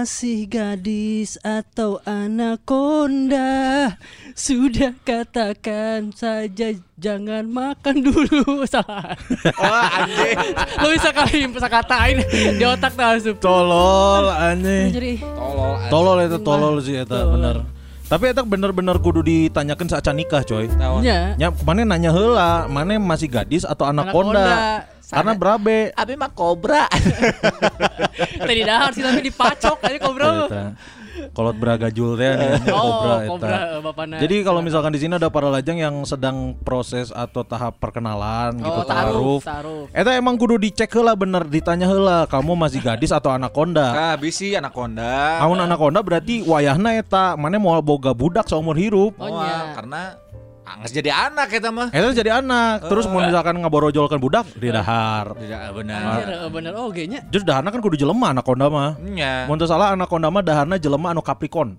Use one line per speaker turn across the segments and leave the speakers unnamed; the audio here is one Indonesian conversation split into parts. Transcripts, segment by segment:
masih gadis atau anaconda Sudah katakan saja jangan makan dulu Salah
Wah anjing
Lo bisa kali bisa katain di otak tuh langsung
Tolol aneh.
Jadi
Tolol anjing.
Tolol itu tolol sih eta bener. Tapi eta bener-bener kudu ditanyakan saat nikah coy.
Naon?
Ya
Ya, mana nanya heula, mana masih gadis atau anaconda? Karena berabe.
Abi mah kobra
Tadi dahar sih tapi dipacok Tadi kobra.
Kolot bragajul teh nih,
Oh
kobra eta.
kobra bapakna
Jadi kalau misalkan di sini ada para lajang yang sedang proses atau tahap perkenalan gitu
Oh taruh
taruh.
Taruh
Eta emang kudu dicek heula bener ditanya heula kamu masih gadis atau anaconda.
Nah bisi anaconda
Amun anaconda berarti wayahna eta mana mau boga budak seumur hirup.
Oh, iya.
Karena Angges jadi anak kita mah
Eta jadi anak, terus mau misalkan ngaborojolkan budak di dahar.
Tidak benar
eh, bener Oh genya
Terus daharna kan kudu jelema anaconda mah.
Nya
Mun teu salah anaconda mah daharna jelema anu Capricorn.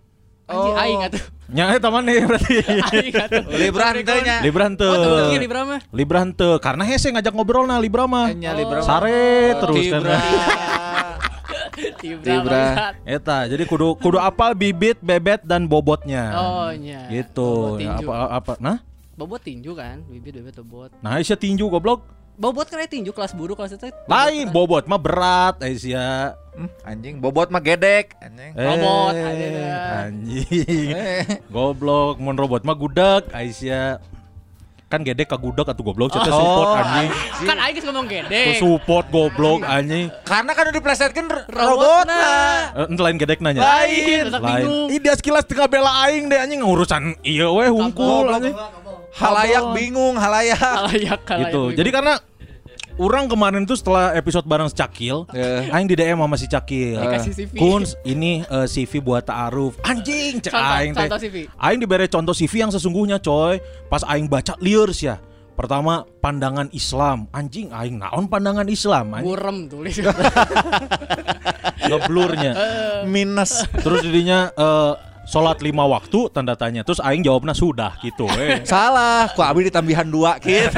Anjir
Oh.
aing atuh
Nya eta mana berarti.
Aing atuh
Libra
henteu.
Oh tuh Libra mah
Libra henteu karena hese ngajak ngobrol nah Libra mah.
Nya Libra
Sare terus kan.
Libra
Bangsat.
Eta jadi kudu kudu apal bibit, bebet dan bobotnya.
Oh nya
Gitu.
Bobot
Ya,
tinju
apa apa nah?
Bobot tinju kan Bibit bibit bobot
Nah, Aisyah tinju goblok.
Bobot kan tinju kelas buru kelas itu
Lain bobot mah berat Aisyah.
Hmm, Anjing bobot mah gedek Anjing
Robot,
Eh,
ada.
Anjing.
Eh.
Goblok, mun robot mah gudak Aisyah. Kan gede ka gudak atuh goblok cerita
Oh,
support anjing.
Kan aing geus ngomong
Tuh
gede.
support goblok anjing.
Karena kan udah diplesetkan r-
Robotna.
Eh, lain gedek nanya.
Lain,
Lain. Ih dia sekilas tengah bela aing deh anjing urusan iya weh hungkul anjing.
Halayak bingung halayak
kalayak.
Gitu. Jadi karena Orang kemarin tuh setelah episode bareng Cakil,
Eh.
aing di DM sama si Cakil.
Dikasih CV.
Kuns, ini eh, CV buat ta'aruf. Anjing, cek
Contoh-
aing teh.
contoh CV.
Aing diberi contoh CV yang sesungguhnya, coy. Pas aing baca liur ya. Pertama, pandangan Islam. Anjing, aing naon pandangan Islam? Anjing,
burem tulis.
ngeblurnya.
minus
Terus jadinya eh, sholat lima waktu tanda tanya. Terus aing jawabnya sudah gitu. Eh.
salah ku abi ditambihan dua gitu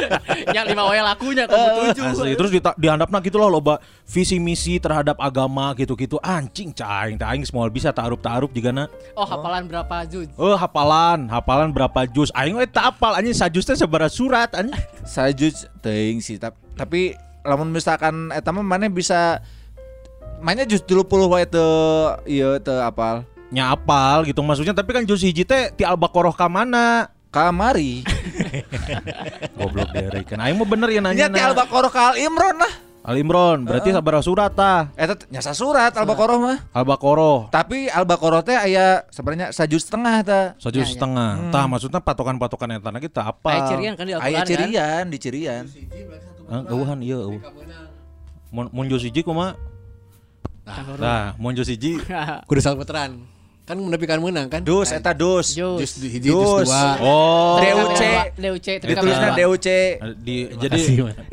Nya lima wae lakunya kamu tujuh.
Asli. Terus di dihandapna gitu loh loba visi misi terhadap agama gitu-gitu. Anjing caing, teh aing semua bisa tarup tarup juga na.
Oh, hafalan berapa juz?
Oh hafalan, hafalan berapa juz? Aing we tak apal anjing sajuz teh sabaraha surat anjing.
Sajud teuing sih tap- tapi lamun misalkan eta mah mana bisa mainnya jus 30 wae teu ieu teu apal
Nya apal gitu maksudnya tapi kan juz hiji teh ti Al-Baqarah ka mana?
kamari
Goblok derek kan. Aing mah bener ya
nya
nanya.
ti Al-Baqarah ka Al-Imran lah
Al Imron berarti sabaraha surat tah?
eta teh nyasa surat Al-Baqarah mah
Al-Baqarah
tapi Al-Baqarah teh aya sebenarnya sajud setengah ta
sajuz
Ya, ya.
setengah. Tah maksudnya patokan-patokan eta kita apa?
Aya cirian kan di Al-Qur'an
aya
kan?
cirian di cirian
eueuhan ieu eueuh. Mun mun juz hiji kumaha? Nah, mun juz hiji
Kudu salpetran. Kan menepikan menang kan?
dus eta dus
di hiji jus dua.
Oh.
DUC.
DUC tapi
ditulisna DUC
di jadi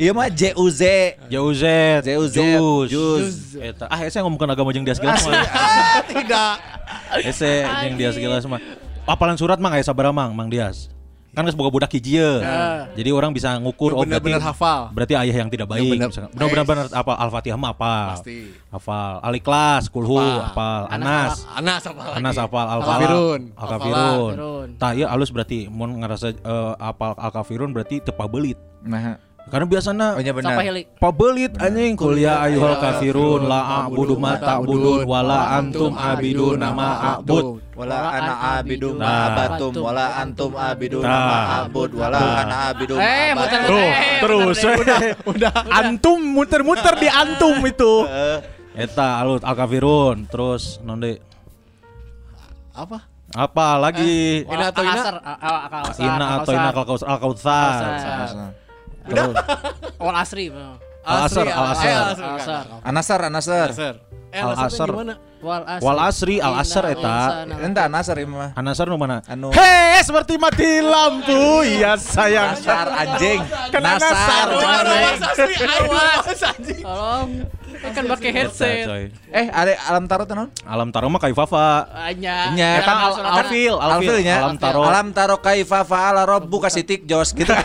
iya mah JUZ
JUZ
JUZ.
Eta. Ah saya ngomongkan agama jeung dia segala
Ah, tidak.
Ese jeung dia segala mah. Apalan surat mah kayak sabaraha mang. Mang Dias kan geus boga budak hiji ye. jadi orang bisa ngukur oh berarti
hafal.
berarti ayah yang tidak baik benar-benar apa Al-Fatihah mah apa
Pasti.
hafal Al-Ikhlas kulhu hafal Anas
Anas apa lagi?
Anas hafal
Al-Kafirun.
Al-Kafirun
Al-Kafirun.
tah ieu alus berarti mun ngarasa eh, apal Al-Kafirun berarti tepa belit
nah
karena biasanya
oh nya benar
Sampai heli.
Pabelit anjing kuliah ayyuhal kafirun la a'budu ma ta'budun wala antum abidun nama a'bud.
wala ana abidu
Nah.
ma abatum wala antum abidu
Nah.
ma abud wala ana abidu ma
Eh, muter Eh,
terus
muter deh.
udah antum muter-muter di antum itu. Eta alut al kafirun terus nonde
Apa?
Apa lagi?
Ina atau Ina?
Al- Al-
Ina atau Ina
Al-Kausar.
Al-Kautsar. Udah.
Wal Asri. bang.
Al-Asr,
Asri,
Al-Asr.
eh,
Al-Asr.
Anasar, Anasar.
Asar. Eh,
Al-Asr.
Al-Asr gimana?
Wal Asri.
Wal Asri, Al-Asr
Inna
eta.
insana
Entah Anasar ini mah.
Anasar nu mana?
Anu.
Hei, seperti mati lampu. Iya, sayang.
Nasar anjing.
Kena
Nasar.
nasar.
cuman, eh.
Tolong. Kan pakai headset.
Eh, ada alam tarot non?
Alam taro mah kaifafa.
Anya.
Nya.
Eta al alfil, alfil,
Alfilnya.
alam taro.
Alam taro kaifa fa'ala rabbuka sitik jos gitu.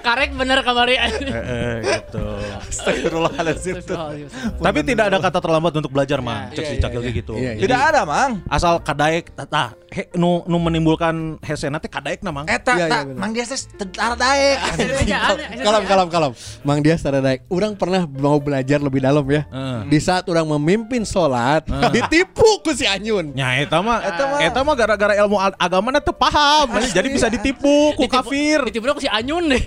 Karek bener kamari.
Eh, eh, gitu.
Astagfirullahaladzim.
Tapi tidak ada kata terlambat untuk belajar, Mang. Cek si cakil kayak gitu.
Iya, iya.
Tidak ada, Mang.
Asal kadaek tah he, nu nu menimbulkan hesena teh kadaek na, Mang.
Eta
Iya, iya, bener.
Mang dia teh tentara daek.
Kalam kalam kalam. Mang dia secara daik. Orang pernah mau belajar lebih dalam ya.
Heeh.
Di saat orang memimpin sholat, ditipu ku si Anyun.
Nya eta mah
Eta mah-
eta mah gara-gara ilmu agama teu paham. Jadi bisa ditipu ku kafir.
Ditipu aku si Anyun deh.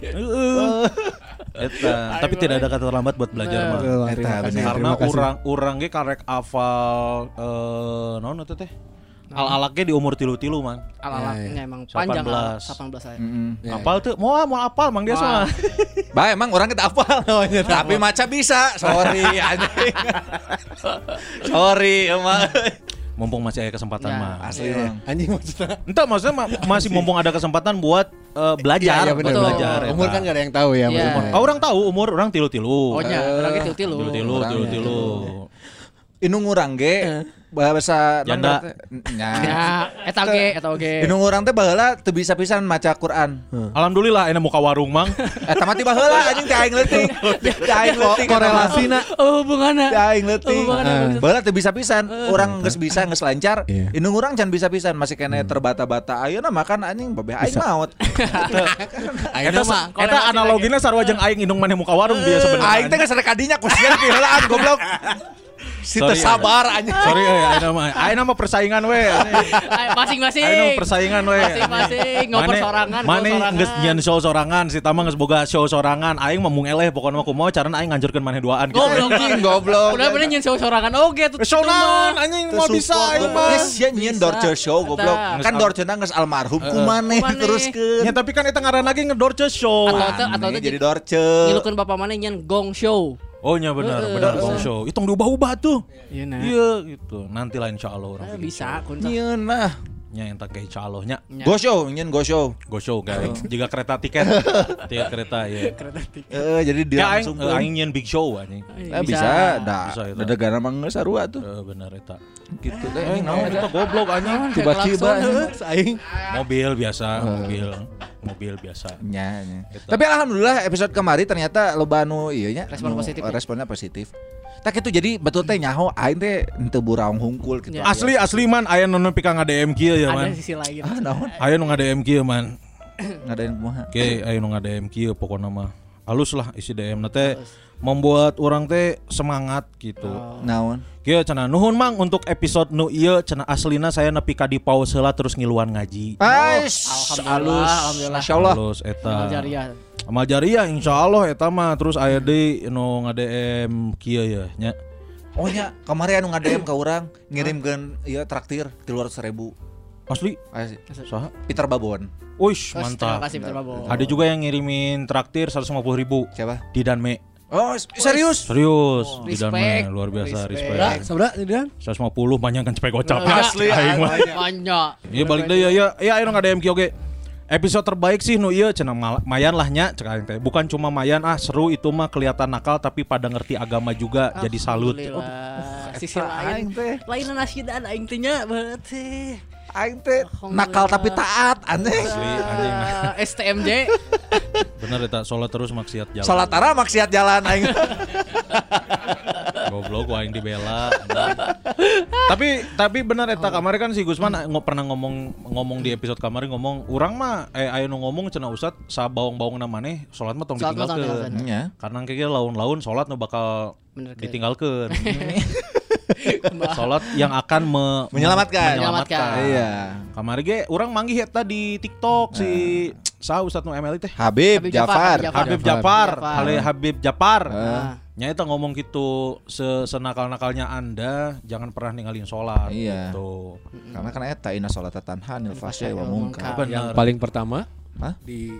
Eta, tapi tidak ada kata terlambat buat belajar mah.
Eta, bener.
Karena orang orang ge karek afal eh naon eta teh? Al-alake di umur tilu-tilu, Mang.
Al-alaknya emang
18.
panjang lah 18 saya.
Iya,
Apal tuh? Mau mau apal Mang dia mah.
Bah emang orang kita apa? Tapi maca bisa. Sorry anjing. Sorry emang.
Mumpung masih ada kesempatan
Ya.
mah.
Asli. Mang.
Anjing maksudnya.
Entah maksudnya ma- masih mumpung ada kesempatan buat eh, belajar,
Iya,
buat
benar.
belajar.
Umur
eta.
kan gak ada yang tahu ya.
Iya.
umur.
Oh, orang tahu umur orang tilu-tilu.
Oh nya, orang tilu.
Tilu-tilu,
Orang
tilu-tilu.
Inung urang ge bahasa
Janda.
Nya.
Ya, eta oge, eta.
Inung urang teh baheula teu bisa pisan maca Quran.
Alhamdulillah enak muka warung mang.
Eta mah ti baheula anjing teh aing leutik. Teh aing leutik.
Korelasina.
Oh, hubunganna.
Teh aing leutik.
Oh.
Baheula teu bisa pisan. Urang geus bisa geus lancar.
Iya.
Inung urang can bisa pisan masih kene terbata-bata. Ayeuna makan anjing babeh aing maot.
Ayeuna mah.
Eta analoginya sarua jeung aing indung maneh muka warung dia sebenarnya.
Aing teh geus rek kadinya kusian piheulaan goblok. Si teu
Sorry, ya.
sabar anjing.
Sorry euy, ayeuna mah ayeuna mah persaingan we.
Masing-masing.
Ayeuna mah persaingan we.
Masing-masing ngoper
Mane-
sorangan, sorangan.
geus nyeun show sorangan, si Tama geus boga show sorangan. Aing mah mung eleh pokona mah kumaha carana aing nganjurkeun maneh duaan gitu.
Goblok
goblok.
Udah bener nyen sorangan oge tuh.
Show naon anjing
Teu
mau bisa aing
goblok.
mah.
Sia nyeun Dorce show goblok. Kan Dorce na geus almarhum kumaneh
Kumaneh.
teruskeun.
Ya tapi kan eta ngaran lagi ngedorce show.
Atau atau
jadi Dorce.
ngilukeun bapak mana nyen gong show.
Oh nya benar,
Heeh.
benar gong show. Itu diubah-ubah tuh.
Iya nah.
Iya gitu. Nanti lah insya Allah orang. Bikin
Bisa.
Nyeun nah.
Nya yang tak kayak insya Allahnya.
Nya.
Go show, nyeun go show.
Go show guys. Jika kereta tiket, tiket kereta ya.
Eh jadi dia
Ya aing
langsung
eh, aing nyen big show anjing.
Eh, bisa, dah.
Bisa, itu.
Dadagana mah geus sarua tuh.
Eh benar eta.
Gitu teh.
Eh, naon eta goblok anjing.
Tiba-tiba.
Aing.
Mobil biasa, mobil. Mobil biasa.
Nya, nya. Tapi alhamdulillah episode kemarin ternyata loba anu ieu nya.
Respon positif ya?
Responnya positif. Tak itu jadi betul teh nyaho aing teh henteu buraung hungkul gitu.
Ya.
Asli asli man aya nu nepi ka ngadm kieu ya
Ada
man.
sisi lain.
Ah, naon?
Aya nu ngadm kieu man.
Ngadain kumaha?
Oke, aya nu ngadm kieu pokona mah. Halus lah isi DM na teh membuat orang teh semangat gitu.
Naon?
Kieu cenah nuhun mang untuk episode nu ieu cenah aslina saya nepi ka di pause heula terus ngiluan ngaji.
Ais,
Alhamdulillah,
alus.
alhamdulillah.
Masya Allah.
Halus eta.
Amal jariah.
Insyaallah eta mah terus aya deui nu ngadm kieu ya nya.
Oh nya, kemarin anu ngadem ka urang ngirimkeun ieu traktir 300.000.
Asli
Asli.
saha?
Peter Babon.
Uish,
Terima
mantap.
kasih Peter Babo.
Ada juga yang ngirimin traktir 150 ribu
Siapa?
di Danme.
Oh, serius?
Serius, di
Respect.
Danme luar biasa
Respect.
Respect.
Seberapa tidak?
150 banyak kan cepet gocap.
Asli.
Banyak.
Iya balik deh ya ya ya ayo ada MQ oke. Episode terbaik sih nu ieu cenah mayan lah nya cek teh. Bukan cuma mayan ah seru itu mah kelihatan nakal tapi pada ngerti agama juga jadi salut.
Alhamdulillah. Sisi
Aing
lain.
teh.
Lain nasidan aing teh nya banget teh.
Aing teh nakal tapi taat aneh.
Asli anjing.
STMJ.
Bener eta salat terus maksiat jalan.
Salat tara maksiat jalan aing.
Goblok gua aing dibela. tapi tapi benar eta kemarin kan si Gusman ngo- pernah ngomong ngomong di episode kemarin ngomong urang mah eh aya nu ngomong cenah Ustad sa baong-baong maneh salat mah tong
Salat mah tong
ditinggalkeun.
Nya.
Karena kayaknya laun-laun salat nu bakal ditinggalkeun. salat yang akan me-
Menyelamatkan.
menyelamatkan.
Menyelamatkan.
Iya.
Kamari ge urang manggih eta di TikTok si Sah Ustadz nu ML teh?
Habib,
Habib Jafar,
Jafar.
Habib Jafar.
Jafar, Ale Habib Jafar.
Nah,
Nya itu ngomong gitu, se senakal-nakalnya Anda jangan pernah ninggalin sholat
Iya.
gitu.
Karena kan eta inna sholata tanha anil fahsya'i wa munkar.
Munkar.
Benar.
Paling pertama
Hah?
di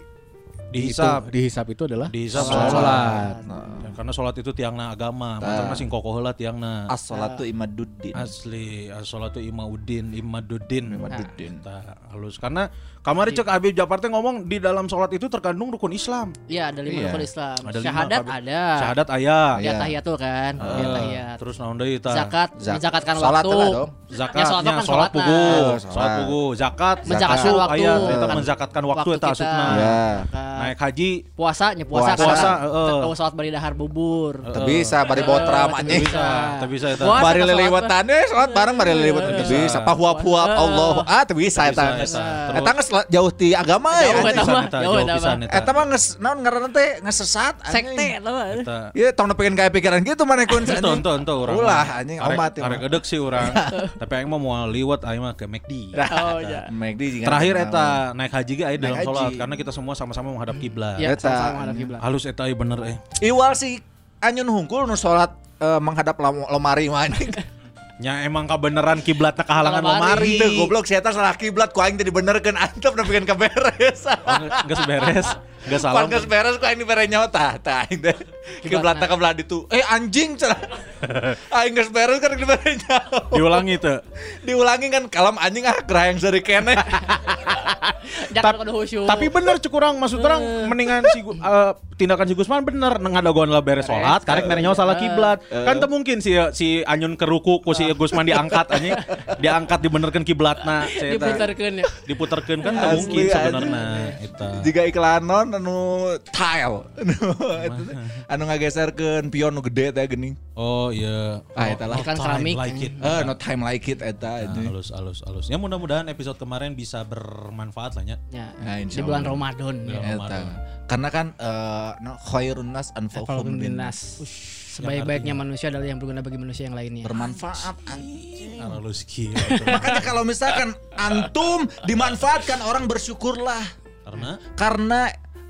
Dihisap.
itu- dihisap itu adalah
Dihisap
sholat.
sholat.
Nah,
karena sholat itu tiangna agama, mantap sing kokoh heula tiangna.
as-sholatu imaduddin.
Asli, as-sholatu imaudin, imaduddin.
Imaduddin.
Tah, halus karena kamari cek Habib Jafar teh ngomong di dalam sholat itu terkandung rukun Islam.
Iya ada lima
Iya.
rukun Islam.
Ada lima,
Syahadat
Habib.
ada.
Syahadat ayah.
Ya
Iya.
tahiyatul kan. Ya
Eh,
tahiyat.
Terus naon deui tah?
Zakat,
Zak-
menzakatkan
sholat
waktu.
dong.
Zakatnya
Ya, sholat kan
sholat
sholat
pugu,
nah.
sholat pugu, zakat,
Menzakatkan
asup
waktu.
aya
Iya.
eta menzakatkan waktu
Waktu
eta
kita.
asupna.
Ya.
Zakat.
Naik haji
Puasa, nya puasa.
Puasa.
Kan.
heeh.
Kalau sholat bari dahar bubur.
Teu bisa bari botram anjing.
teu bisa.
Eta.
Bari
sholat
liliwetan eh sholat bareng bari liliwetan teu
bisa.
Pahuap-huap Allah. Ah teu bisa eta.
Teu bisa, eta.
Eta geus jauh ti agama
Jauh
ya.
eta mah,
Eta,
jauh eta
pisan
mah.
eta.
Eta mah geus naon ngaranna teh ngesesat anjing.
Sekte tau gak?
Eta.
Iya, tong pengen kayak pikiran gitu mana kun
tonton tuh orang.
Ulah
mah.
anjing omat.
Arek edek sih orang. Tapi aing mah mau liwat aing mah ke McD.
Oh iya.
McD
Terakhir eta naik haji ge aya dalam
haji.
karena kita semua sama-sama menghadap kiblat.
Iya,
Eta.
sama-sama menghadap kiblat.
Halus eta aya bener eh.
Iwal si anyun hungkul nu sholat eh, menghadap lemari mah
Nya emang kebeneran kiblatna kehalangan
Lemari.
Teu goblok si eta salah kiblat ku aing teh dibenerkeun antep bikin kaberes.
Oh, Geus beres. Geus salam.
Pan geus beres ku aing dibere nyawa tah tah aing teh. Kiblatna ka belah ditu. Eh anjing cenah. Aing geus beres kan dibere nyawa.
Diulangi teu.
Diulangi kan kalam anjing ah yang seri kene.
Tapi bener cek urang maksud orang mendingan si eh, tindakan si Gusman bener ngadagoan lah beres sholat karek mere nyawa salah kiblat. Kan teu mungkin si si Anyun ke ruku ku si Gusman diangkat anjing. Diangkat dibenerkeun kiblatna. si eta.
diputarkeun ya.
Diputerkeun kan teu mungkin sebenarnya eta.
Jika iklanon anu tile anu ngageserkeun pion nu gede teh geuning.
Oh iya.
Ah, eta lah.
Time
keramik.
Like it.
Eh no time like it eta
Nah,
anjing.
halus halus halus. Ya mudah-mudahan episode kemarin bisa bermanfaat lah nya.
Ya.
Nah,
Di bulan. Ramadan ya.
Eta. Karena kan eh no khairun nas anfa'uhum
Dinas. Sebaik-baiknya manusia adalah yang berguna bagi manusia yang lainnya.
bermanfaat anjing.
Halus gila.
Makanya kalau misalkan antum dimanfaatkan orang bersyukurlah
Karena
karena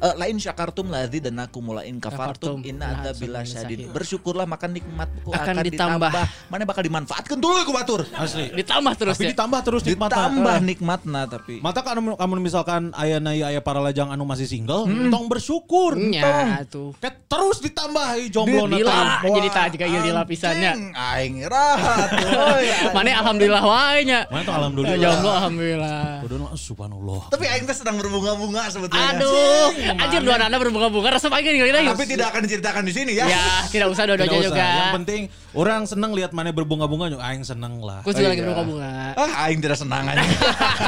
eh, lain syakartum ladzi dan aku mulain kafartum
Kafartum.
inna ada bila syadid. Bersyukurlah maka nikmatku
Akan
akan,
ditambah.
ditambah. Mana bakal dimanfaatkan dulu ku batur.
asli.
Ditambah terus
Tapi
ya.
ditambah terus nikmatna.
Ditambah nikmatna tapi.
Mata kamu kamu misalkan aya na aya para lajang anu masih single, tong bersyukur.
Ya tuh.
Ket terus ditambah i jomblo na teh.
jadi tak jika ieu lila pisannya.
Anjing, Aing rahat.
Mana alhamdulillah wae nya.
Mana tuh alhamdulillah.
Jomblo alhamdulillah.
Kuduna subhanallah.
Tapi aing teh sedang berbunga-bunga sebetulnya.
Aduh, anjir dua anak berbunga-bunga resep aja nih kali
Tapi tidak akan diceritakan di sini ya.
Ya, tidak usah dua-duanya juga.
Yang penting orang seneng lihat mana berbunga-bunga juga aing seneng lah.
Aku juga
Oh,
lagi
iya.
berbunga-bunga.
Ah, aing tidak senang aja.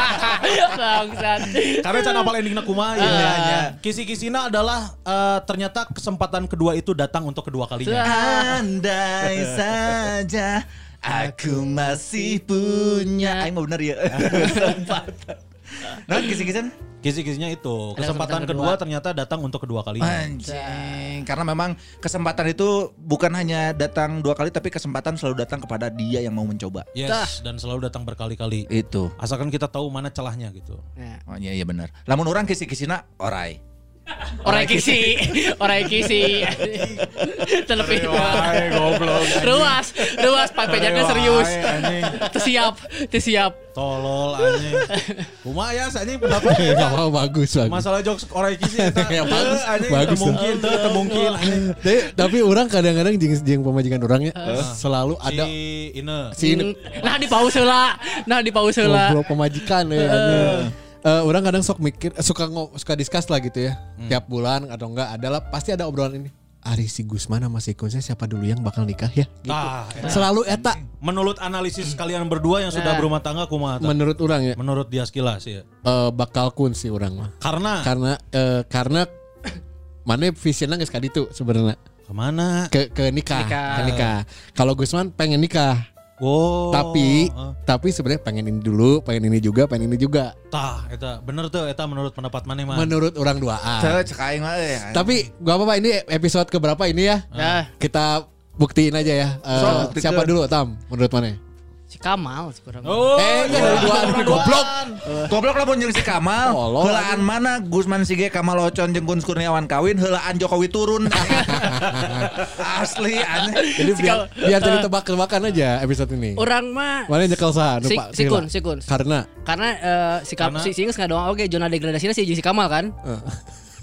Bangsat.
Karena can apal endingna kumaha ya.
Ah.
ya. Kisi-kisina adalah eh, ternyata kesempatan kedua itu datang untuk kedua kalinya.
Andai saja aku masih punya. Aing mau bener ya. Kesempatan. Nah, kisi-kisan?
Kisi-kisinya itu
Kesempatan
kesempatan
kedua.
kedua ternyata datang untuk kedua kalinya.
Anjing. Karena memang kesempatan itu bukan hanya datang dua kali, tapi kesempatan selalu datang kepada dia yang mau mencoba.
Yes, dan selalu datang berkali-kali.
Itu.
Asalkan kita tahu mana celahnya gitu.
Ya.
Oh iya iya benar. Lamun orang kisi-kisina orai.
Orang kisi, orang kisi. Telepih.
goblok.
Ruas, ruas papenya kan serius. Tersiap, tersiap.
Tolol anjing. Kumaha ya anjing pendapat.
Gak apa bagus bagus.
Masalah jokes orang kisi eta.
Ya, bagus,
anjing,
bagus.
mungkin, teu, teu mungkin anjing.
tapi, orang kadang-kadang jeng, jeng pemajikan orangnya selalu ada
Si Ine.
si ini
Nah di pause heula. Nah di pause heula.
pemajikan ya. Eh, orang kadang sok mikir eh, suka suka discuss lah gitu ya. Tiap bulan atau enggak adalah pasti ada obrolan ini. Ari si Gusman sama si Kunsa siapa dulu yang bakal nikah ya? Gitu.
Tah, eta.
Selalu eta
Menurut analisis kalian berdua yang sudah
Nah.
berumah tangga kumaha?
menurut orang ya
Menurut dia sekilas ya.
eh, bakal kun sih orang mah.
Karena
Karena eh, karena mana visionnya nggak sekali itu sebenarnya
ke mana?
ke ke nikah,
Nikah.
ke nikah. Kalau Gusman pengen nikah,
Oh.
tapi
eh.
tapi sebenarnya pengen ini dulu, pengen ini juga, pengen ini juga.
tah eta bener tuh eta menurut pendapat mana mah?
Menurut orang duaan.
Cek cek aing mah eh.
Tapi gak apa-apa ini episode keberapa ini ya?
Ya.
Kita buktiin aja ya. Eh,
So,
siapa dulu Tam? Menurut mana?
Si Kamal si kurang.
Oh,
Eh, enggak dari dua ini goblok.
Goblok lah mun jeung si Kamal.
Tolol,
Heulaan mana Gusman Sige Kamal Ocon jeung Gun Kurniawan kawin, heulaan Jokowi turun. Asli aneh.
Jadi biar biar jadi tebak-tebakan aja episode ini.
Orang mah
Mana nyekel sah?
Si- si. Kun, si Kun.
Karena
karena eh, si Kam,
Karena-
si Singus doang oke zona degradasinya si si Kamal kan.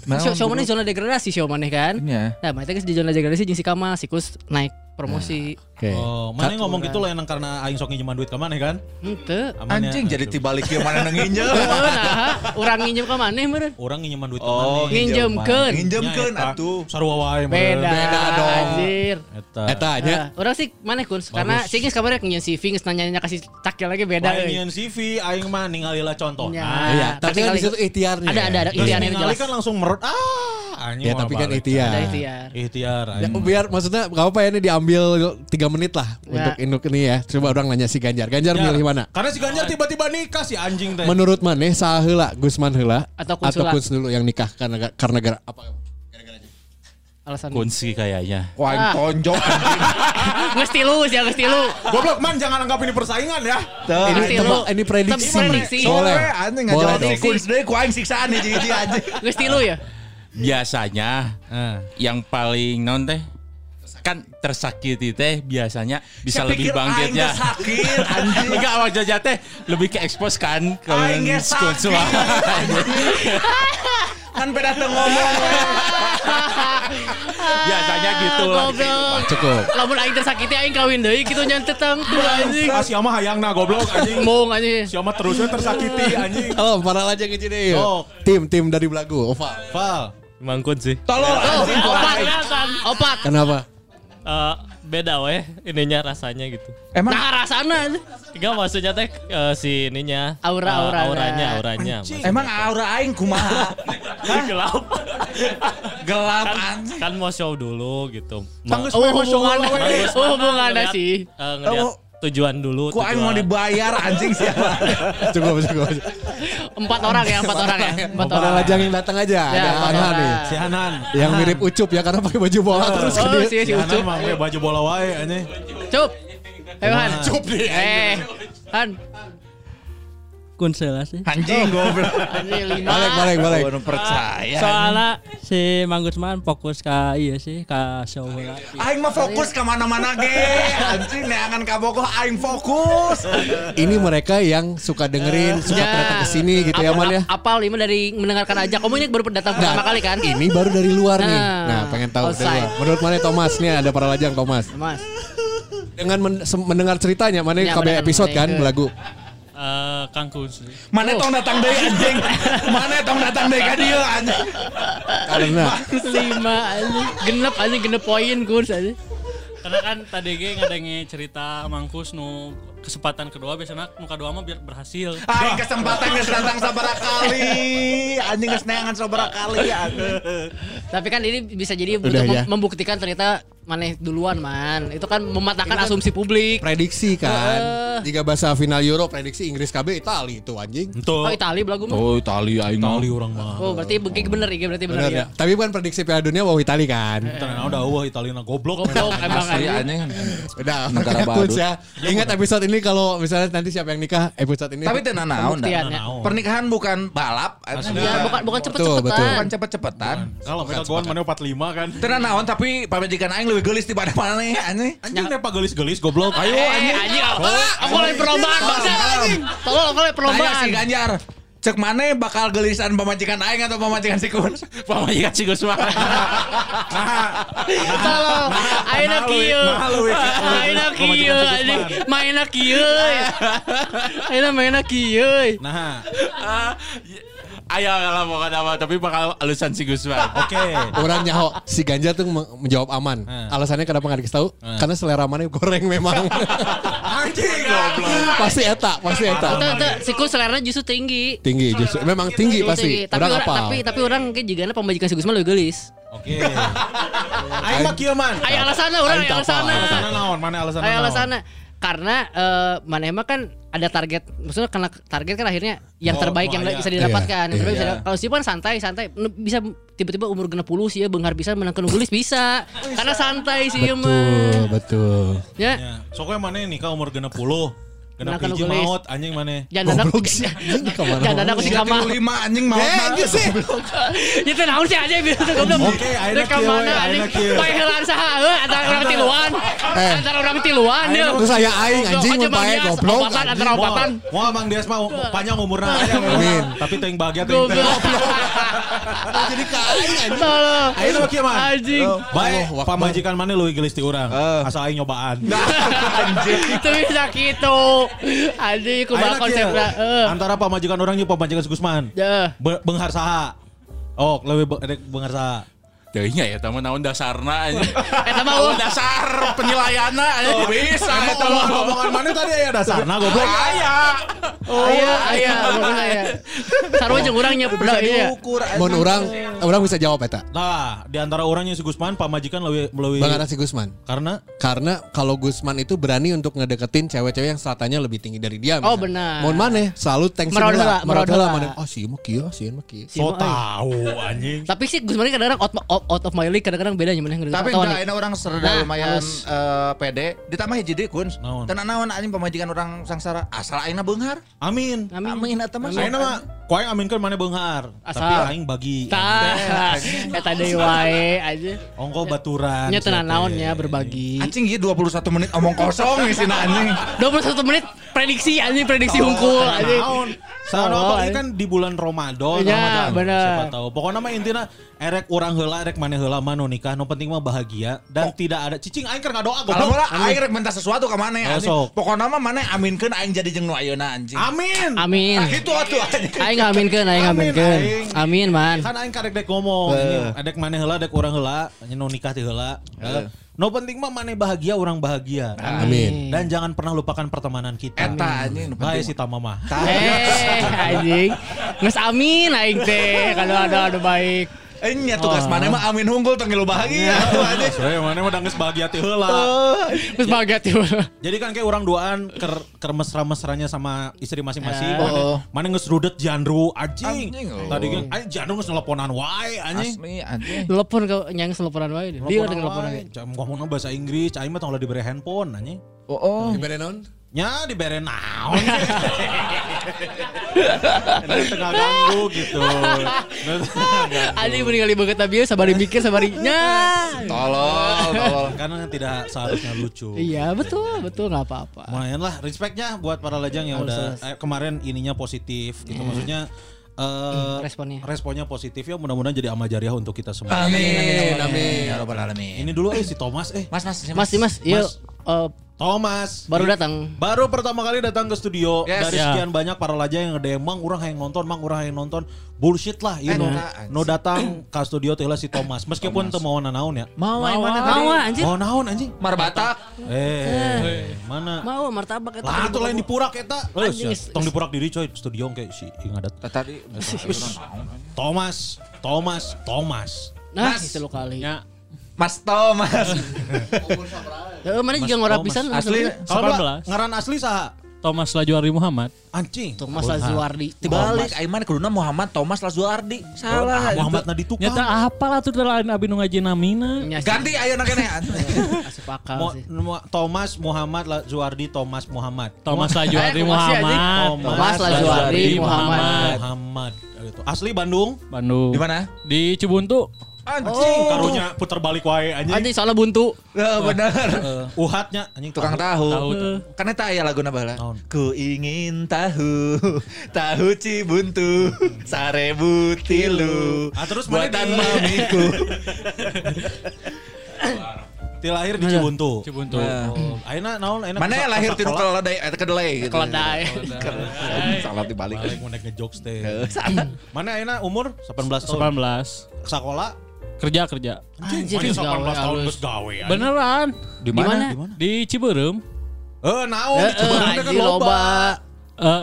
Nah,
mana zona degradasi show mana kan?
Iya.
Nah, mereka di zona degradasi jeung si Kamal, si Kus naik promosi.
Oke.
Oh, mana ngomong gitu loh yang karena aing sok nginjeman duit ke mana kan?
Henteu.
Anjing jadi tibalik ieu mana nu nginjem.
Nah, orang nginjem ke mana meureun?
Orang nginjeman duit ke
Oh,
mana?
Nginjemkeun.
Nginjemkeun
eta.
atuh.
Sarua wae
Beda,
Beda dong.
Anjir.
Eta.
Eta nya.
Nah, orang sih mana kun? Karena si Geus kabarnya nginjem CV geus nanya-nanya kasih cakil lagi beda. Euy.
nyian CV, aing mah ningalila contoh.
Ya.
Nah,
Iya, tapi kan di situ ikhtiarnya.
Ada ada ada ikhtiarnya
ningali
jelas.
kan langsung merut. Ah, anjing.
Ya tapi kan ikhtiar.
Ada ikhtiar.
Ikhtiar.
Ya, biar maksudnya gak apa-apa ya ini diambil 3 menit lah
Ya.
untuk induk ini ya. Coba orang nanya si Ganjar. Ganjar
Ya,
milih mana?
Karena si Ganjar tiba-tiba nikah si anjing teh.
Menurut mana saha heula Gusman heula
Atau Kun Sula?
Kun dulu yang nikah karena karena gara apa?
Alasan.
Kunci kayaknya.
Wah,
Ah.
tonjok anjing.
Geus tilu ya, geus tilu.
Goblok man jangan anggap ini persaingan ya.
Teu.
Ini tebak,
lu.
ini prediksi.
Prediksi.
Boleh.
Boleh, anjing
Boleh
ngajawab
dong.
si Kun deui ku aing siksaan nih jadi anjing.
Geus tilu ya?
Biasanya yang paling non teh kan tersakiti teh biasanya bisa
Saya
lebih bangkitnya.
sakit, anjing.
Enggak awal jajah teh lebih ke expose kan ke
ge sakit. Kan beda ngomong.
Biasanya gitu lah.
Goblok.
Cukup.
Lamun aing tersakiti aing kawin deui kitu nyantet tangtu anjing.
Ah, si Ama hayangna goblok anjing.
Mung anjing.
Si Ama terusnya tersakiti anjing.
Halo, para aja ngeci deh. yuk.
Sok.
Tim tim dari Belagu, Oval.
Val.
Mangkun sih.
Tolol
Oh, opat. Opat.
Kenapa?
Eh, beda weh ininya rasanya gitu.
Emang
Nah, rasana
Enggak maksudnya teh eh, si ininya
Aura,
eh,
aura.
auranya auranya.
emang aura aing kumaha?
gelap.
Gelap
kan, kan mau show dulu gitu.
Tanggus
Oh,
masuk
hubungan.
we.
Oh, hubungannya sih.
eh, ngeliat
Oh.
Tujuan dulu.
Ku aing mau
tujuan.
dibayar anjing siapa?
Cukup cukup.
Empat orang ya, empat orang ya. Empat
Para
orang.
lajang yang datang aja.
Ya,
Ada
orang.
nih.
Si Hanan.
Yang mirip Ucup ya karena pakai baju bola terus ke
Oh, si si
Si Hanan
Ucup.
mah we baju bola wae anjing.
Cup. Ayo Han.
Cup
nih.
Eh. Han.
Kunsela sih.
Anjing goblok.
Anjing lima.
Balik balik balik.
Gua nu percaya.
Soalnya si Mang Gusman fokus ke iya sih ke show.
Aing mah fokus ke mana-mana ge. Anjing neangan ka Bogor aing fokus.
Ini mereka yang suka dengerin, suka
Ya.
datang ke sini gitu ya
Apal-
Man ya.
Apal lima dari mendengarkan aja. Kamu ini baru datang pertama kali kan?
Ini baru dari luar nih.
Nah,
Nah, pengen tahu dari luar. Menurut mana Thomas nih ada para lajang Thomas.
Mas.
Dengan mendengar ceritanya mana
Ya,
KB episode kan belagu.
Eh, Kang Kunci.
Mana tong datang deui anjing. Mana tong datang deui ka dieu anjing.
Karena
lima anjing. Genep anjing genep poin kurs anjing.
Karena kan tadi ge ngadengi cerita Mangkus nu kesempatan kedua biasanya nu kedua mah biar berhasil.
Aing kesempatan geus datang sabaraha kali. Anjing geus neangan sabaraha kali anjing.
Tapi kan ini bisa jadi untuk
Udah,
mem-
ya.
membuktikan ternyata maneh duluan man. Itu kan mematahkan asumsi publik.
prediksi kan.
Heeh.
Jika bahasa final Euro prediksi Inggris KB Itali itu anjing.
Oh. Itali belagu mah.
Oh, Itali aing
Itali orang mah.
Oh berarti begini bener ya berarti bener,
Bener
ya.
ya. Tapi bukan prediksi Piala Dunia wow Itali kan.
Ternyata udah wah Italina goblok.
Goblok emang anjing.
Udah,
Negara badut.
ya. Ingat episode ini kalau misalnya nanti siapa yang nikah episode ini.
Tapi tenan naon. Pernikahan bukan balap.
Ya bukan bukan
Betul,
cepet-cepetan.
bukan cepet-cepetan.
Kalau mereka goan mana 45 kan.
Tenan naon tapi pamajikan aing leuwih geulis daripada maneh anjing.
Anjing teh gelis-gelis goblok.
Ayo anjing. anjing apa? Aku lagi perlombaan bangsa anjing. Tolong aku lagi
Tanya
perlombaan.
si Ganjar. Cek mana bakal gelisan pamajikan aing atau pamajikan si Kun?
Pamajikan si Gusman.
Tolong. Ayeuna kieu. Ayeuna kieu. Mainna kieu. Ayeuna mainna kieu.
Nah,
Ayo lah pokoknya apa tapi bakal alusan si Gusman.
oke.
Orang nyaho si Ganja tuh me- menjawab aman.
Hmm.
Alasannya kenapa nggak dikasih tahu? Karena selera mana goreng memang.
Anjing goblok.
pasti eta, pasti eta.
Itu itu siku selera justru tinggi.
Tinggi justru. Memang tinggi pasti.
tinggi. Tapi
Orang
tapi tapi orang kayak juga pembajikan si Gusman lebih gelis.
Oke. Aing mah kieu man.
Ayo alasannya orang ayo alasannya.
Alasanna naon? Mana alasanna
Ayo? Karena eh mana emang kan ada target, maksudnya karena target kan akhirnya yang
Oh,
terbaik
oh,
yang
iya.
bisa didapatkan. Yang
Iya,
terbaik bisa
iya.
didap- Kalau sih kan santai santai bisa tiba-tiba umur genep puluh sih ya benghar bisa menang gelis bisa. Karena santai sih ya
Betul,
mah.
betul.
Ya.
Ya, soknya mana nikah umur 60. Hiji
nugelis.
maut anjing mana?
Jangan dadak.
Goblok sih anjing?
Jangan dadak si kamar.
lima anjing mau
Eh, gitu sih.
Itu naon sih aja biasa goblok.
Oke, ayeuna
ka mana anjing? Pae heulan saha heuh antara orang tiluan.
Eh.
Antara orang tiluan ya.
Terus saya aing anjing mun pae goblok.
Dias, Opatan antara opatan.
Mau Mang Dias mah panjang umurna
Amin.
Tapi teuing bahagia teuing.
Goblok.
Jadi ka aing anjing.
Ayeuna mah kieu mah.
Anjing.
Baik,
Allah, Akbar.
pamajikan mana lu gelis ti urang. Asal aing nyobaan.
Itu bisa gitu. Kumaha
Ayeuna kieu,
konsepna. Eh.
Antara pamajikan orang jeung pamajikan Gusman.
Ya.
Be- Beunghar saha? Oh, leuwih be- edek beunghar saha?
Teuingnya ya tamu naon dasarna aja.
Eta mah
Naon
wah.
dasar penilaianna aja bisa eta mah.
Omongan mana tadi ya dasarna goblok.
Aya.
Oh iya, iya, aya. Sarua jeung urang nyeblok iya.
Mun urang urang bisa jawab eta.
Nah, di antara orangnya si Gusman pamajikan leuwih leuwih
Bang si Gusman.
karena
Karena kalau Gusman itu berani untuk ngedeketin cewek-cewek yang stratannya lebih tinggi dari dia.
Oh,
misalnya.
benar.
Mohon mana selalu tensi
Merod heula, merod heula.
mana. Oh sih mah kieu, sih mah kieu.
So
eh.
tahu anjing.
Tapi sih Gusman ini kadang-kadang out, of my league kadang-kadang beda nyemaneh
Tapi enggak
nih.
ini orang serda
Nah,
lumayan eh, pede. Ditambah hiji deui kun. Tenan naon anjing pamajikan orang sangsara asal ayeuna beunghar.
Amin.
Amin.
Amin eta mah.
Ayeuna mah ku aing aminkeun mana beunghar.
Asal.
Tapi aing bagi.
Tah, eta deui wae aja.
Ongko baturan.
Nya tenan naonnya berbagi.
Anjing ieu 21 menit omong kosong isina anjing.
21 menit prediksi anjing prediksi hungkul anjing.
Naon? Saat
Oh,
ini
anjing.
kan di bulan Ramadan,
Iya,
Ramadan.
bener.
Siapa tahu. Pokoknya mah intinya erek orang heula, erek mana heula mah nu nikah, nu penting mah bahagia dan tidak ada cicing aing keur ngadoa
Kalau
goblok.
mah aing rek minta sesuatu ka maneh
Oh,
anjing.
sok.
Pokona mah maneh aminkeun aing jadi jeung nu ayeuna anjing.
Amin.
Amin.
Nah, gitu atuh anjing.
Aing ngaminkeun, aing
Amin,
ngaminkeun. Amin, man.
Kan aing karek dek ngomong, adek mana heula, adek orang heula, nu nikah ti heula. Nu penting mah maneh bahagia, orang bahagia.
Amin.
Dan jangan pernah lupakan pertemanan kita.
Eta anjing
Bae si Tama mah.
Eh, anjing. Geus amin aing teh kalau ada ada baik.
Enya tugas maneh mah amin hunggul tong ngilu bahagia.
Saya mana mah geus bahagia ti heula.
Terus bahagia tuh.
Jadi kan kayak orang duaan ker, ker mesra-mesranya sama istri masing-masing.
Eh.
Mana,
Oh.
mana nges rudet jandru anjing.
Oh.
Tadi kan anjing jandru nges teleponan wae anjing.
Asli anjing.
Telepon ke nyang teleponan wae. Dia udah telepon wae.
Cam ngomongna bahasa Inggris, cai mah tong diberi handphone anjing.
Oh, oh.
Dibere naon?
Nya diberi naon. Tengah ganggu gitu.
Anjing meninggal banget tapi sabari mikir sabari nya.
Tolol, tolol.
Karena tidak seharusnya lucu.
Iya, betul, betul enggak apa-apa.
Lumayan lah respectnya buat para lejang yang udah eh, kemarin ininya positif gitu maksudnya eh,
responnya.
responnya positif ya mudah-mudahan jadi amal jariah untuk kita semua.
Amin, amin. Ya rabbal alamin.
Ini dulu eh si Thomas eh
Mas, mas,
Mas, Mas, iya eh,
Thomas
baru datang.
baru pertama kali datang ke studio
Yes.
dari
Ya.
sekian banyak para laja yang nge mang orang yang nonton mang orang yang nonton bullshit lah you know no datang ke studio teh si Thomas meskipun teu mau naon ya
Mau yang mana
Mau
tadi?
anjing.
mau naon anjing
Marbatak.
eh mana
Mau martabak eta.
lah itu lain dipurak eta
Anjing,
Anjing, tong dipurak diri coy studio kayak si ingat
Tadi
Thomas, Thomas, Thomas.
Nah, itu lo kali.
Ya,
Mas Thomas.
Eh, mana juga ngorap pisan
Asli
Kalau
18.
ngaran asli saha?
Thomas Lajuardi Muhammad.
Anjing.
Thomas Lazuardi.
Dibalik Aiman kuduna Muhammad Thomas Lazuardi. Salah.
Muhammad Nadi Tukang.
Nyata apa lah tuh lain abi nu ngaji namina.
Sih,
Ganti ayo kene.
asup akal sih.
Thomas Muhammad Lazuardi Thomas Muhammad.
Thomas Lajuardi
Eh?
Muhammad.
Thomas Lajuardi Muhammad.
Muhammad. Gitu. Asli Bandung.
Bandung.
Di mana?
Di Cibuntu.
Anjing.
Karunya puter balik wae anjing.
Anjing soalnya buntu.
Ya benar.
Eh, uhatnya anjing
Tukang tahu.
Tahu tuh.
Kan eta aya laguna baheula. Ku ingin tahu tahu cibuntu sarebu tilu.
Ah, terus
buatan
di-
mamiku.
Ti lahir di Cibuntu.
Cibuntu.
Oh, Ayeuna naon ayeuna
Mana
kesak-
lahir
kolak.
keledai eta kedelai gitu.
Keledai.
Salah dibalik.
Balik mau naik ngejokes teh.
Eh.
Mana ayeuna umur 18 tahun.
18.
Sekolah
Kerja kerja.
Anjir,
Anjing
gawe
18 tahun
halus.
gawe.
Beneran.
Di
mana?
Di Ciberem.
Eh naon
Eh,
di Ciberem
eh,
teh kan loba.
Eh,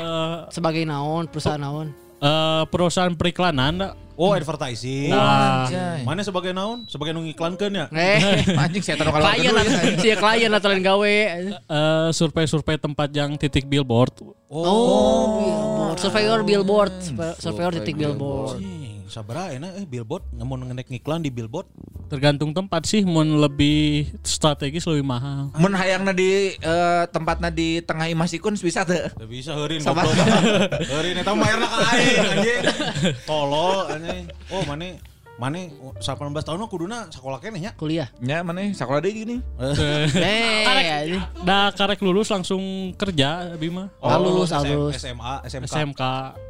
Sebagai naon, perusahaan naon.
eh, perusahaan periklanan.
Oh advertising.
Nah,
Mana sebagai naon? Sebagai nu ngiklankeun ya?
Eh,
Anjing saya taruh kalau
klien si klien atau lain gawe.
eh, survei-survei tempat yang titik billboard.
Oh, billboard. Surveyor billboard, Surve- surveyor titik billboard.
Anjing, sabaraha enak eh billboard nyamun ngenek ngiklan di billboard.
Tergantung tempat sih, mau lebih strategis lebih mahal.
Mun hayangna di eh, tempatna di tengah imah sikun bisa teu?
Teu bisa heurin
Sama.
goblok. Heurin eta mayarna ka aing anjing. Tolol anjing. Oh mane mane 18 tahun mah kuduna sakola keneh nya.
Kuliah.
Ya mana sekolah deui gini.
Eh, anjing.
Dah karek lulus langsung kerja Bima.
Ah, lulus,
SM,
lulus.
SMA, SMK.
SMK,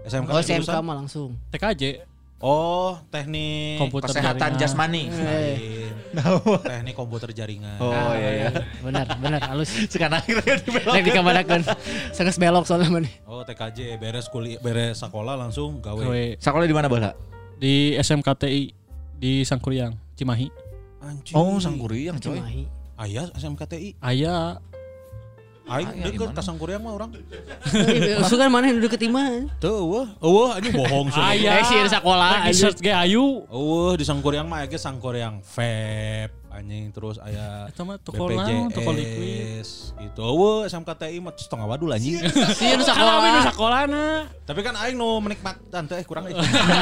SMK.
Oh, SMK mah langsung.
TKJ,
Oh, teknik
komputer
Kesehatan
jaringan.
jasmani.
Eh,
teknik komputer jaringan.
Oh iya iya.
benar, benar halus.
Sekarang akhirnya dibelok.
Nek dikabarakeun. Sangat belok soalnya mana.
Oh, TKJ beres kuliah beres sekolah langsung gawe.
Gawe
Sekolah di mana bala?
di SMKTI di Sangkuriang, Cimahi.
Anjing.
Oh, Sangguriang coy.
Cimahi.
Aya SMKTI.
Aya
Aing deket ka Sangkuriang mah orang.
Eh, Usukan mana yang duduk ketima?
Teu eueuh. Eueuh anjing bohong sih.
Eh,
Aya.
sih sekolah.
Lagi search ge ayu.
Eueuh di Sangkuriang mah aya Sangkuriang vape anjing terus aya
Eta mah toko naon, toko liquid.
Gitu. Eueuh SMKTI mah setengah wadul anjing.
Sih nu sekolah.
nu sekolahna
Tapi kan aing nu menikmat tante eh kurang eh.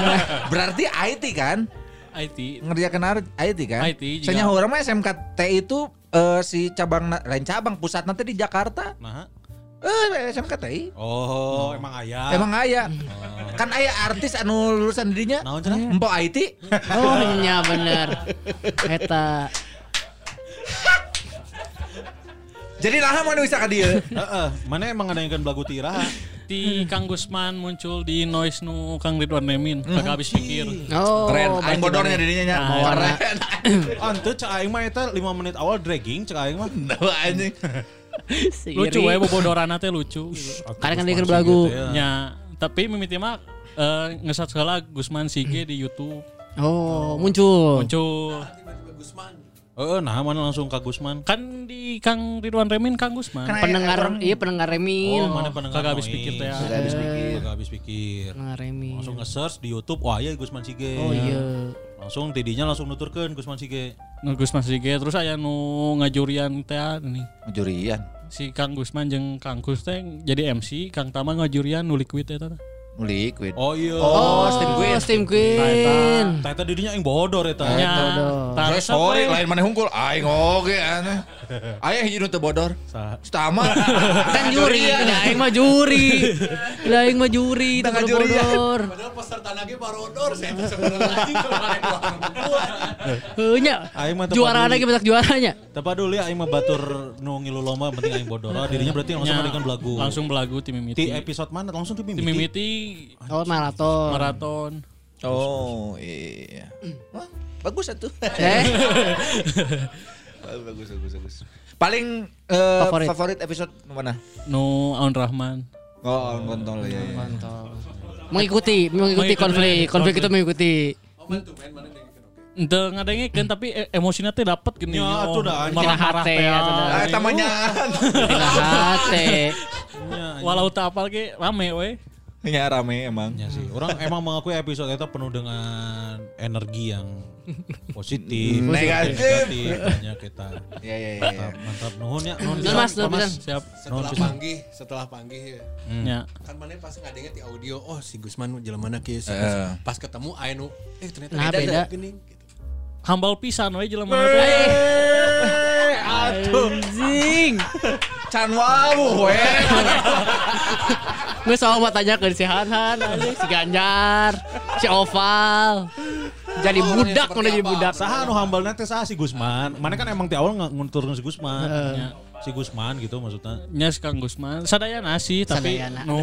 Berarti IT kan?
IT.
Ngerjakan IT kan?
IT juga.
Sanya orang mah SMKT itu eh, si cabang lain cabang pusat nanti di Jakarta.
Nah.
Eh SMKTI.
Oh, emang aya.
Emang aya. Kan aya artis anu lulusan dirinya.
Naon cenah?
Empo IT.
Oh, nya bener. Eta.
Jadi nah mau bisa ka dieu.
Heeh, mana emang ada yang kan belagu tiraha.
Di Kang Gusman muncul di noise nu Kang Ridwan Memin. Kagak habis pikir.
Oh,
Keren. Aing bodornya dirinya nya.
Nah,
keren.
Ante cek aing mah eta 5 menit awal dragging cek aing mah.
Nah, anjing.
Lucu
iri.
we bobodoranna teh lucu.
Kadang kan dia belagu.
Nya, tapi mimiti mah eh, ngesat segala Gusman Sige di YouTube
Oh, muncul.
muncul.
Heeh, nah mana langsung ka Gusman.
Kan di Kang Ridwan Remin Kang Gusman.
Kan
Pendengar, iya pendengar Remin.
Oh, mana pendengar
Kagak habis pikir teh. ya.
Kagak habis pikir.
Kagak habis pikir.
Pendengar Remin.
Langsung nge-search di YouTube, wah iya Gusman Sige.
Oh iya.
Langsung tidinya langsung nuturkeun Gusman Sige.
Nu Gusman Sige terus aya nu ngajurian teh nih.
Jurian.
Si Kang Gusman jeung Kang Kus teh jadi MC, Kang Tama ngajurian nu liquid eta teh.
Liquid.
Oh iya.
Oh, Steam Queen. Steam Queen.
Tah eta didinya aing bodor eta.
Tah,
Saya sorry lain mana hungkul aing oge aneh. Aya hiji nu teu bodor. Stama.
Kan juri, lah aing mah juri. Lah aing mah juri,
ya.
bodor.
Padahal peserta lagi barodor saya sebenarnya kalau ada orang berdua.
Heuh nya.
Aing mah teu
Juara lagi betak juaranya.
Teu peduli aing mah batur nu ngilu lomba penting aing bodor. Oh, dirinya berarti langsung ngadekeun belagu.
Langsung belagu tim
di
Mimiti.
episode mana langsung di
Tim
mimiti.
Oh, maraton.
maraton.
Oh iya. Wah, bagus atuh.
Eh,
bagus bagus bagus. Paling eh,
Favorit.
favorit. episode mana?
Nu Aun Rahman.
Oh, on kontol ya. ya.
mengikuti, mengikuti konflik. Konflik itu mengikuti.
Ente ngadengikeun tapi e- emosinya teh dapet gini.
Ya,
oh,
atuh dah,
marah-marah
Hate,
teh.
dah.
Ah, tamanya.
Tinggal hate.
Walau tak apal ge rame we.
Ya rame emang.
Ya sih. Orang emang mengakui episode itu penuh dengan energi yang positif,
Negatif.
negatif, kita.
Iya iya iya.
Mantap, mantap. Nuhun ya, nuhun.
Mas, pisan.
Siap.
Setelah panggih, setelah panggih ya.
Nya.
Kan mana pas ngadengnya di audio, oh si Gusman jelema kieu si
Eh.
Gusman. Pas ketemu aya nu eh ternyata
Nah,
beda.
beda.
Hambal pisan we jelema
Eh.
teh.
Anjing.
Can wau we.
Gue soal mau tanya ke si Hanhan, si Ganjar, si Oval. Jadi budak, udah jadi budak.
Saha nu hambalna teh saha si Gusman. Mana kan emang di awal ngunturkeun si Gusman. Si Gusman gitu maksudnya.
Nya si Kang Gusman. Sadayana sih tapi
Sadayana.
nu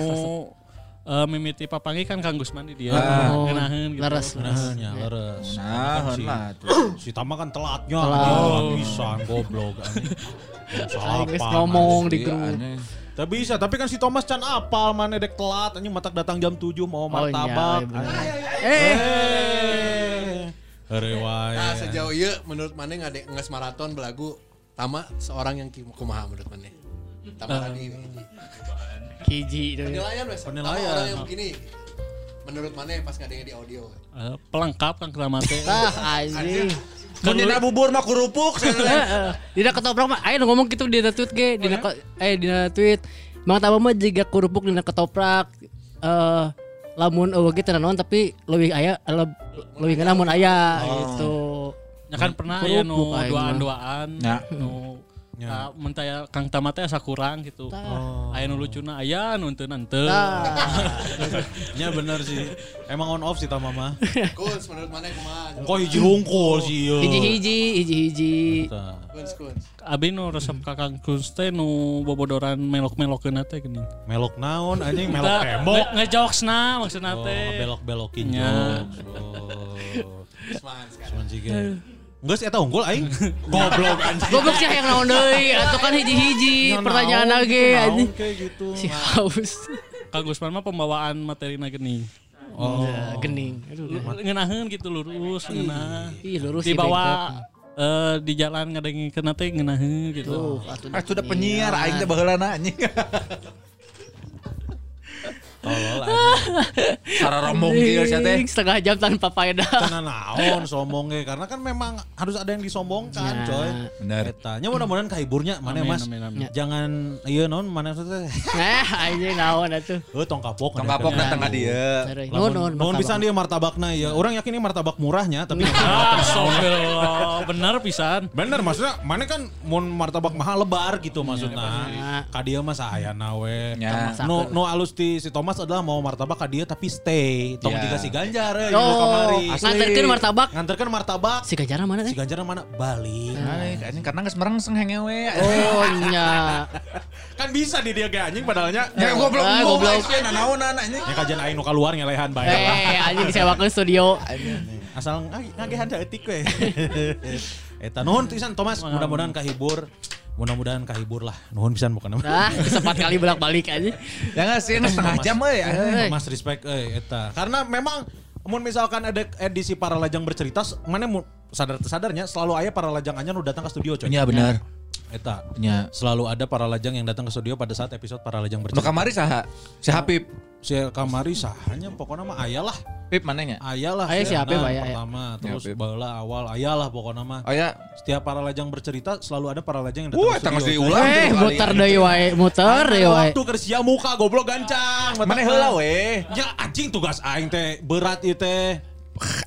eh, mimiti papangi kan Kang Gusman di dia.
Oh,
Ngenaheun gitu.
leres, leres.
Nah, nya leres.
Nah,
Kan si,
lah.
si Tama kan telatnya.
Telat.
Pisan goblok. Salah
geus
apa,
ngomong di
Iya,
grup.
Tak bisa, tapi kan si Thomas can apal mana dek telat anjing matak datang jam 7 mau
Oh,
martabak.
iya, iya. Eh,
wae.
Nah, sejauh ieu menurut mana ngade nges maraton belagu Tama seorang yang kumaha menurut mana? Tama tadi ini.
Kiji deh.
Penilaian wes.
Penilaian.
orang yang begini. Menurut mana pas ngadengnya di audio?
Eh, pelengkap Kang Kramat teh.
Ah, anjing.
Mun bubur mah kurupuk.
Dina ketoprak mah ayo ngomong gitu dina tweet ge, dina ko- eh dina tweet. Mang Tama mah jiga kurupuk dina ketoprak eh lamun eueuh ge naon tapi leuwih aya leuwih ngena mun aya gitu.
Ya kan pernah ya nu
Kerupuk aing mah.
Ya.
ah, mentaya Kang Tama teh asa kurang gitu. Aya nu lucuna aya nu teu henteu.
Ya bener sih. Emang on off sih Tama mah.
Kuns menurut mana kumaha?
Kok hiji hungkul sih ieu.
Hiji-hiji, hiji-hiji.
Kuns kuns.
Abi nu resep Kakang Kunz teh nu bobodoran melok-melokeun teh geuning.
Melok naon anjing melok tembok.
nge- Ngejokesna maksudna
Oh,
teh.
belok-belokin
Ya.
jokes. Oh. Cuman sih ge. Sih eta unggul aing. Goblok anjing.
Goblok sih yang naon deui, atuh kan hiji-hiji
Ya,
pertanyaan lagi anjing.
gitu.
Si haus.
Kang Gusman mah pembawaan materina geuning.
Oh.
Ya, gening. Aduh.
Ngeunaheun gitu lurus, ngeunah.
Ih, lurus
Dibawa eh, di jalan ngadengi kena teh ngeunaheun gitu.
Tuh, atuh.
Ah sudah penyiar aing teh baheulana anjing.
Tolol.
Cara rombong kieu sia teh.
Setengah jam tanpa faedah.
Karena naon sombong ge karena kan memang harus ada yang disombongkan
Ya.
coy.
Bener.
Eta nya mudah-mudahan kahiburnya mana
Amin,
Mas.
amin, amin.
Jangan ieu naon mana teh.
Eh, anjing naon atuh.
Heuh tong kapok.
Tong kapok datang ka dieu.
Nuhun, nuhun.
nuhun
martabak.
pisan dia martabakna ya. Orang yakin ini martabak murahnya tapi
Ah, astagfirullah. Bener pisan.
Bener maksudnya mana kan mun martabak mahal lebar gitu maksudnya. Ka dia mah saayana we.
Ya.
Nu nu alus ti si Thomas adalah mau martabak ka dia tapi stay. Tong
Ya.
dikasih ganjar ya
Oh,
kamari.
nganterkeun martabak.
Nganterkeun martabak.
Si Gajara mana
Si
eh?
ganjar mana? Balik.
Anjing anjing karena geus merengseng hengewe.
Oh, nya.
Kan bisa di dia ge anjing padahnya.
Ya goblok
Ah,
goblok.
goblok.
Nanaonan anjing.
Ya kajian aing nu keluar ngelehan bae.
Eh, anjing disewakeun studio.
Asal ngage- ngagehan da etik we. Eta nuhun pisan Thomas, mudah-mudahan kahibur. Mudah-mudahan kahibur lah. Nuhun pisan bukan
Ah, sempat kali bolak-balik aja.
Jangan sih setengah jam euy.
Eh.
Mas respect eh eta. Karena memang mun misalkan ada edisi para lajang bercerita mana sadar sadarnya selalu aya para lajang anyar nu datang ke studio coy.
Iya benar.
Eta.
Nya.
Selalu ada para lajang yang datang ke studio pada saat episode para lajang bercerita.
kamari saha? Si Habib.
Si kamari sahanya pokoknya mah aya lah.
Pip mananya?
Aya lah.
Aya si Habib,
Nah,
aya, aya.
Pertama, terus
Habib.
baheula awal aya lah pokoknya mah.
Oh ya.
Setiap para lajang bercerita selalu ada para lajang yang datang
Wah, tangos
studio.
diulang
Eh, muter deui wae, muter
Ada
wae.
waktu kerja muka goblok gancang.
Mana heula we?
Ya anjing tugas aing teh berat ieu teh.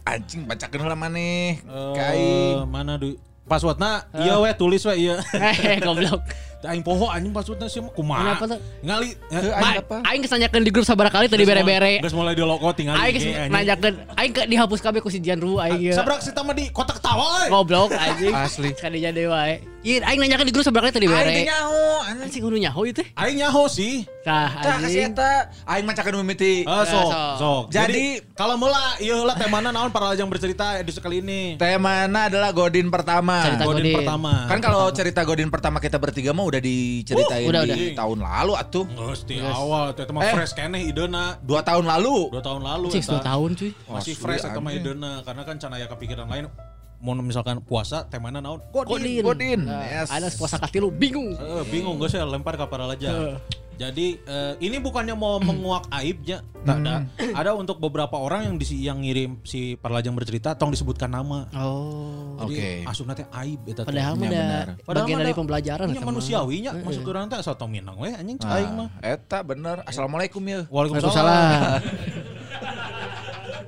Anjing heula maneh.
Eh,
Kain.
mana du passwordna iya we tulis we iya.
Eh, goblok.
Aing poho anjing passwordna sih mah kumaha.
Kenapa tuh?
Ngali. Ya,
aing apa?
aing di grup sabaraha kali tadi bere-bere.
Geus mulai di logo tinggal
Aing geus nanyakeun, aing ke dihapus kabeh ku si Janru aing ieu.
Sabrak si tama di kotak tawa euy.
Goblok anjing.
Asli.
Kadinya deui wae. Ieu aing nanyakeun di grup sabaraha kali tadi
Aing teh
bere.
nyaho. Anjing.
Anjing kudu nyaho teh.
Aing nyaho sih.
Tah
Tah kasih eta. Aing macakeun mimiti.
Ah, sok,
sok.
Jadi-
Jadi kalau mula ieu heula temana naon para lajang bercerita edisi kali ini.
Temana adalah Godin pertama.
Cerita
Godin
Godin.
pertama.
Kan kalau cerita Godin pertama kita bertiga mah udah diceritain
Uh, udah,
di tahun lalu atuh.
Geus di awal teh mah
Eh.
fresh keneh idena.
Dua tahun lalu.
Dua tahun lalu
Cik,
eta.
2 tahun cuy.
Masih fresh eta mah idena karena kan can aya kepikiran lain mau misalkan puasa temana naon
Godin.
Godin.
Nah,
Yes.
Ada puasa katilu bingung.
Eh, bingung gue sih lempar ke para lajang. Jadi eh, ini bukannya mau menguak aibnya, nggak ada. Ada untuk beberapa orang yang disi yang ngirim si para lajang bercerita, tong disebutkan nama.
Oh.
Oke.
asupna teh aib eta teh.
Padahal
Ya,
ada
benar.
bagian
mah
dari
da-
pembelajaran mah.
manusiawinya maksud urang teh asal tong minang we anjing cai aing mah.
Ah, eta bener. Assalamualaikum ya.
Waalaikumsalam.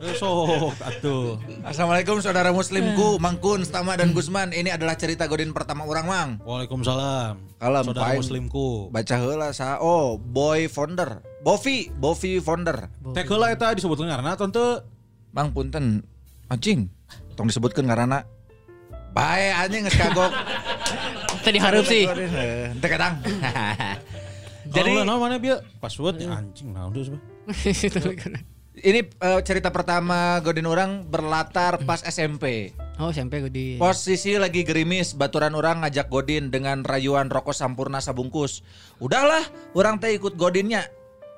Sok atuh.
Assalamualaikum saudara muslimku, Mangkun, Stama dan Gusman. Ini adalah cerita Godin pertama orang, Mang.
Waalaikumsalam.
Kalem,
Saudara
pain.
muslimku.
Baca heula sa oh, boy founder. Bovi, Bovi founder.
Teh heula eta disebutkeun ngaranna tante.
Mang punten. Anjing. Tong disebutkeun ngaranna. Bae anjing geus kagok.
Tadi hareup sih.
Teu kadang.
Jadi
Jadi
naon mana bieu? Password ya, anjing naon tuh
ini eh, cerita pertama Godin orang berlatar pas SMP.
Oh, SMP di.
Posisi lagi gerimis, baturan orang ngajak Godin dengan rayuan rokok sampurna sabungkus. Udahlah, orang teh ikut Godinnya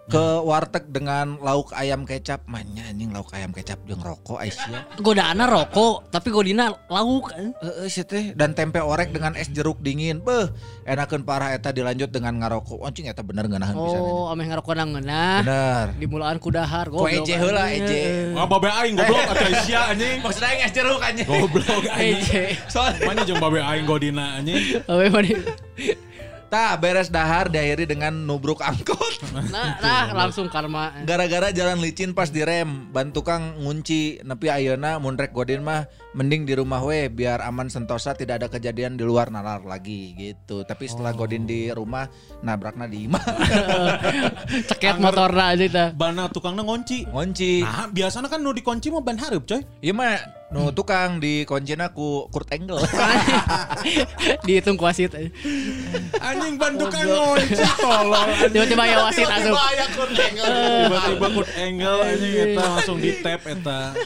ke warteg dengan lauk ayam kecap. Manya anjing lauk ayam kecap jeung rokok Aisyah.
Godaana rokok, tapi godina lauk.
Heeh sih teh dan tempe orek dengan es jeruk dingin. Beuh, enakeun parah eta dilanjut dengan ngarokok. Anjing eta bener ngeunaheun pisan.
Oh, ameh ngarokok nang ngeunah.
Bener.
Di mulaan kudahar.
Ku eje heula eje.
Babe aing goblok atuh Asia anjing.
Maksudnya aing es jeruk anjing.
Goblok.
Eje.
Soalnya
Mana jeung babe aing godina anjing.
Tah beres dahar diakhiri dengan nubruk angkot.
Nah, nah langsung karma.
Gara-gara jalan licin pas direm, ban tukang ngunci nepi ayeuna mun rek godin mah mending di rumah we biar aman sentosa tidak ada kejadian di luar nalar lagi gitu. Tapi setelah godin di rumah nabrakna di imah.
Ceket motorna aja kita.
Bana tukangnya ngunci.
ngunci.
Nah, biasanya kan nu dikunci mah ban hareup coy.
Iya mah nu tukang di kuncina ku Kurt Angle.
Dihitung ku wasit.
Anjing ban tukang ngunci tolol.
Tiba-tiba ya wasit asup.
Tiba-tiba Kurt Angle anjing eta langsung di tap eta.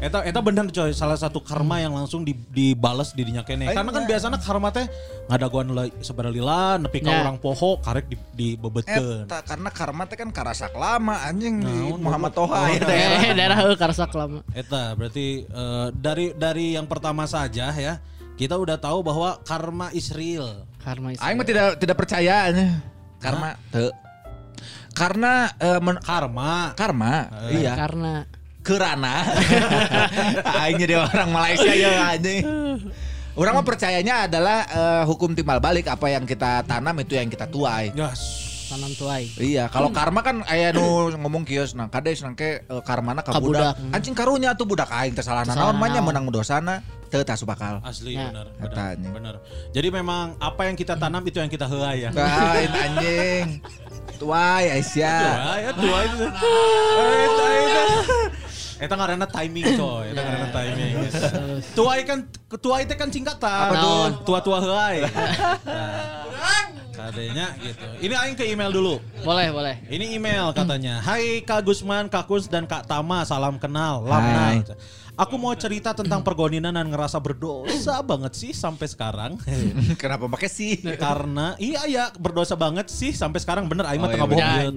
Eta eta bener coy salah satu karma yang langsung di, dibales di dinya kene. Karena kan biasanya karma teh ngadaguan seberalila nepi ka
Ya.
orang poho karek di dibebetkeun.
Eta karena karma teh kan karasak lama anjing di Muhammad. Toha ya
Eh, daerah heuh karsak lama.
Eta berarti eh, dari dari yang pertama saja ya kita udah tahu bahwa karma is real.
Karma is
Aing mah tidak tidak percaya. Karma teu. Karena eh, men-
Karma.
karma iya
Karena
kerana aing jadi orang Malaysia ya anjing. Orang mah percayanya adalah eh, hukum timbal balik apa yang kita tanam itu yang kita tuai.
Yes.
tanam tuai.
Iya, kalau karma kan aya nu ngomong kios nah kades nangke uh, karmana ka
Kabudak.
budak. Anjing karunya tuh budak aing teh
Salah
naon mah nya menang dosana teu tah bakal.
Asli
Ya.
benar, benar, benar. Jadi memang apa yang kita tanam itu yang kita heula ya.
Kain anjing. Tuai Aisyah.
Tua ya tua itu. Eta ngaranna timing coy, eta ngaranna timing. Tua kan tua itu kan singkatan.
Apa tuh?
Tua-tua heulai. Nah, Kadenya gitu. Ini aing ke email dulu.
Boleh, boleh.
Ini email katanya. Hai Kak Gusman, Kak Kus dan Kak Tama, salam kenal. Lamna.
Hai.
Aku mau cerita tentang pergoninan dan ngerasa berdosa banget sih sampai sekarang.
Kenapa pakai sih?
Karena iya ya berdosa banget sih sampai sekarang bener aing mah
Oh,
tengah
iya,
bohong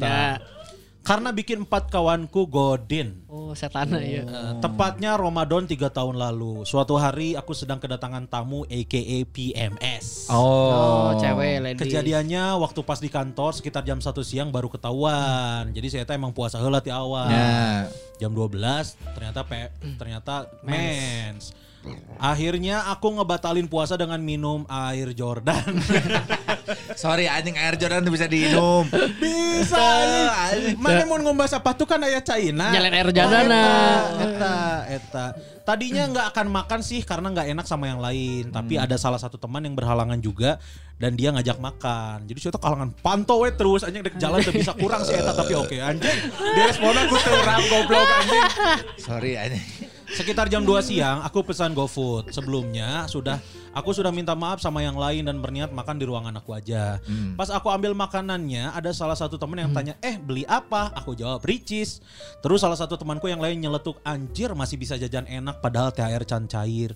Karena bikin empat kawanku godin.
Oh, setana ya.
Eh, tepatnya Ramadan tiga tahun lalu. Suatu hari aku sedang kedatangan tamu aka PMS.
Oh, cewek lady.
Kejadiannya waktu pas di kantor sekitar jam 1 siang baru ketahuan. Jadi saya emang puasa heula ti awal.
Ya.
Jam 12 ternyata pe, ternyata mens. Akhirnya aku ngebatalin puasa dengan minum air Jordan.
Sorry anjing air Jordan tuh bisa diminum.
Bisa. Mana mau ngombas apa tuh kan aya China.
Nyalain air jadana.
Eta, eta, eta. Tadinya nggak akan makan sih karena nggak enak sama yang lain. Tapi ada salah satu teman yang berhalangan juga dan dia ngajak makan. Jadi saya tuh kalangan pantau we terus anjing dek jalan tuh bisa kurang sih eta tapi oke anjing. Dia responnya gue terang goblok anjing.
Sorry anjing.
Sekitar jam 2 siang aku pesan GoFood. Sebelumnya sudah aku sudah minta maaf sama yang lain dan berniat makan di ruangan aku aja. Pas aku ambil makanannya ada salah satu temen yang tanya, "Eh, beli apa?" Aku jawab, "Ricis." Terus salah satu temanku yang lain nyeletuk, "Anjir, masih bisa jajan enak padahal THR can cair."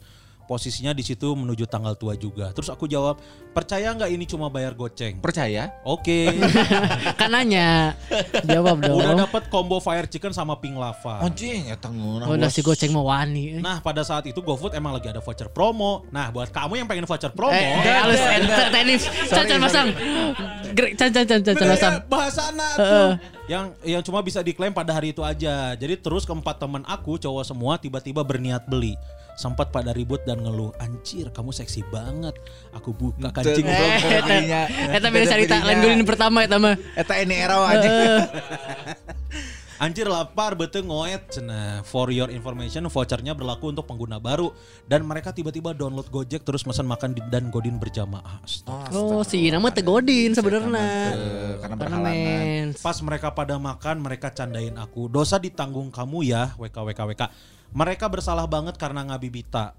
Posisinya di situ menuju tanggal tua juga. Terus aku jawab, "Percaya nggak ini cuma bayar goceng?"
Percaya?
Oke.
kan nanya. Jawab dong.
Udah dapat combo fire chicken sama pink lava.
Anjing eta ngeunah.
Oh, nasi goceng mau wani.
Nah pada saat itu GoFood emang lagi ada voucher promo. Nah buat kamu yang pengen voucher promo.
Eh, eh, halus, eh, te- tenis. Can-can masang. Grek, can-can, can-can masang.
Bahasa anak tuh. Yang yang cuma bisa diklaim pada hari itu aja. Jadi terus keempat teman aku cowok semua tiba-tiba berniat beli. Sempat pada ribut dan ngeluh, anjir kamu seksi banget. Aku buka kancing.
Eh, eta beda cerita lain gulin pertama eta mah.
Eta ini era anjing.
Anjir lapar bete ngoet cenah. For your information vouchernya berlaku untuk pengguna baru dan mereka tiba-tiba download Gojek terus pesan makan di- dan godin berjamaah. Astaga.
Oh, si nama tegodin sebenarnya.
Eh, Karena berhalangan.
Pas mereka pada makan, mereka candain aku. Dosa ditanggung kamu ya, WK WK WK. Mereka bersalah banget karena ngabibita.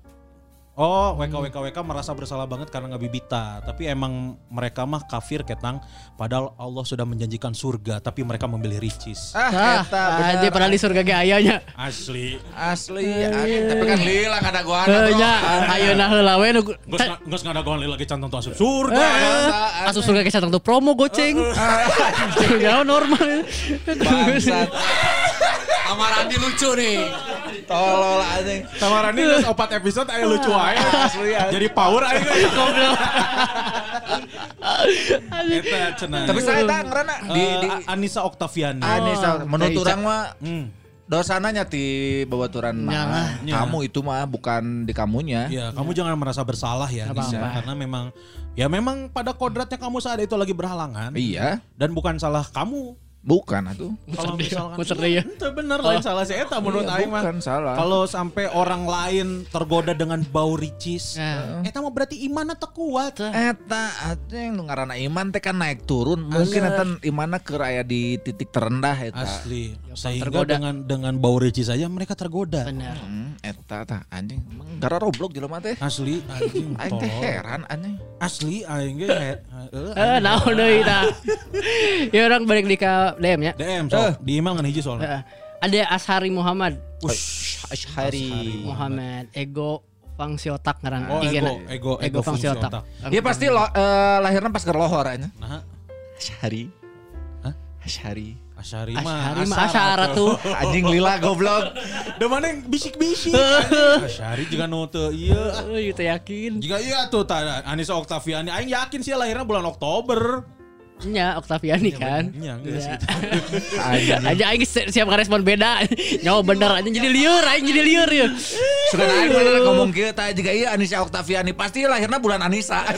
Oh, WK WK WK merasa bersalah banget karena ngabibita. Tapi emang mereka mah kafir ketang. Padahal Allah sudah menjanjikan surga, tapi mereka memilih ricis.
Ah, eta bener.
aja padahal di surga ge ayanya.
Asli.
Asli anjing. Tapi kan lila kada gua
Heunya ayeuna heula we nu
Nggak nggak ngadagoan lagi canton tuh asup surga.
Eh, Asup surga ke satang tuh promo goceng. Ya normal.
Bangsat.
Amarandi lucu nih.
Tolol anjing.
Tamarani geus opat episode aya lucu aja.
Asli anjing.
Jadi power aja goblok. Eta cenah.
Tapi saya tak ngerana di di
Eh, Anissa Oktaviani.
Anissa menurut
Ica.
orang mah
Hmm.
Dosananya ti babaturan mah. Kamu itu mah bukan di kamunya.
Ya, kamu jangan merasa bersalah ya, Nisa. karena memang ya memang pada kodratnya kamu saat itu lagi berhalangan.
Iya,
Dan bukan salah kamu.
Bukan atuh.
Kalau misalkan
ya.
Itu bener lain salah si Eta menurut
Iya,
Aing mah.
bukan salah.
Kalau sampai orang lain tergoda dengan bau ricis,
Nah.
Eta mah berarti imannya tak kuat.
Eta atuh yang nu ngaranna iman teh kan naik turun. Mungkin eta imanna keur aya di titik terendah eta.
Asli. Sehingga
tergoda.
dengan dengan bau ricis saja mereka tergoda.
Benar.
Hmm, eta tah anjing. Emang Gara roblok jelema teh.
Asli anjing.
Aing teh heran anjing.
Asli aing ge he- heeh,
Eh, naon deui tah. Ya orang balik di ka DM nya.
DM so, di email kan hiji soalnya.
Eh, Ada Ashari Muhammad.
Ashari.
Muhammad Ego Fangsiotak ngaran
Oh,
IG-na.
ego, ego, ego
Ego
fungsi
Fangsiotak.
otak.
Dia pasti lo, eh, lahirnya pas keur lohor aja.
Nah,
Ashari.
Hah?
Ashari.
Asyari mah.
Ashari mah Asyara tuh.
Anjing lila goblok.
Da mana yang bisik-bisik. Asyari juga nu teu ieu.
Eh, itu yakin.
Jika iya tuh ta, Anissa Oktaviani aing yakin sih lahirnya bulan Oktober.
Nya Oktaviani kan.
Iya, enggak sih.
Aja aing si- siap respon beda. Nyawa bener aja jadi liur, aing jadi liur ya.
Suka aing mana ngomong kieu tah juga iya Anissa Oktaviani pasti lahirnya bulan Anissa.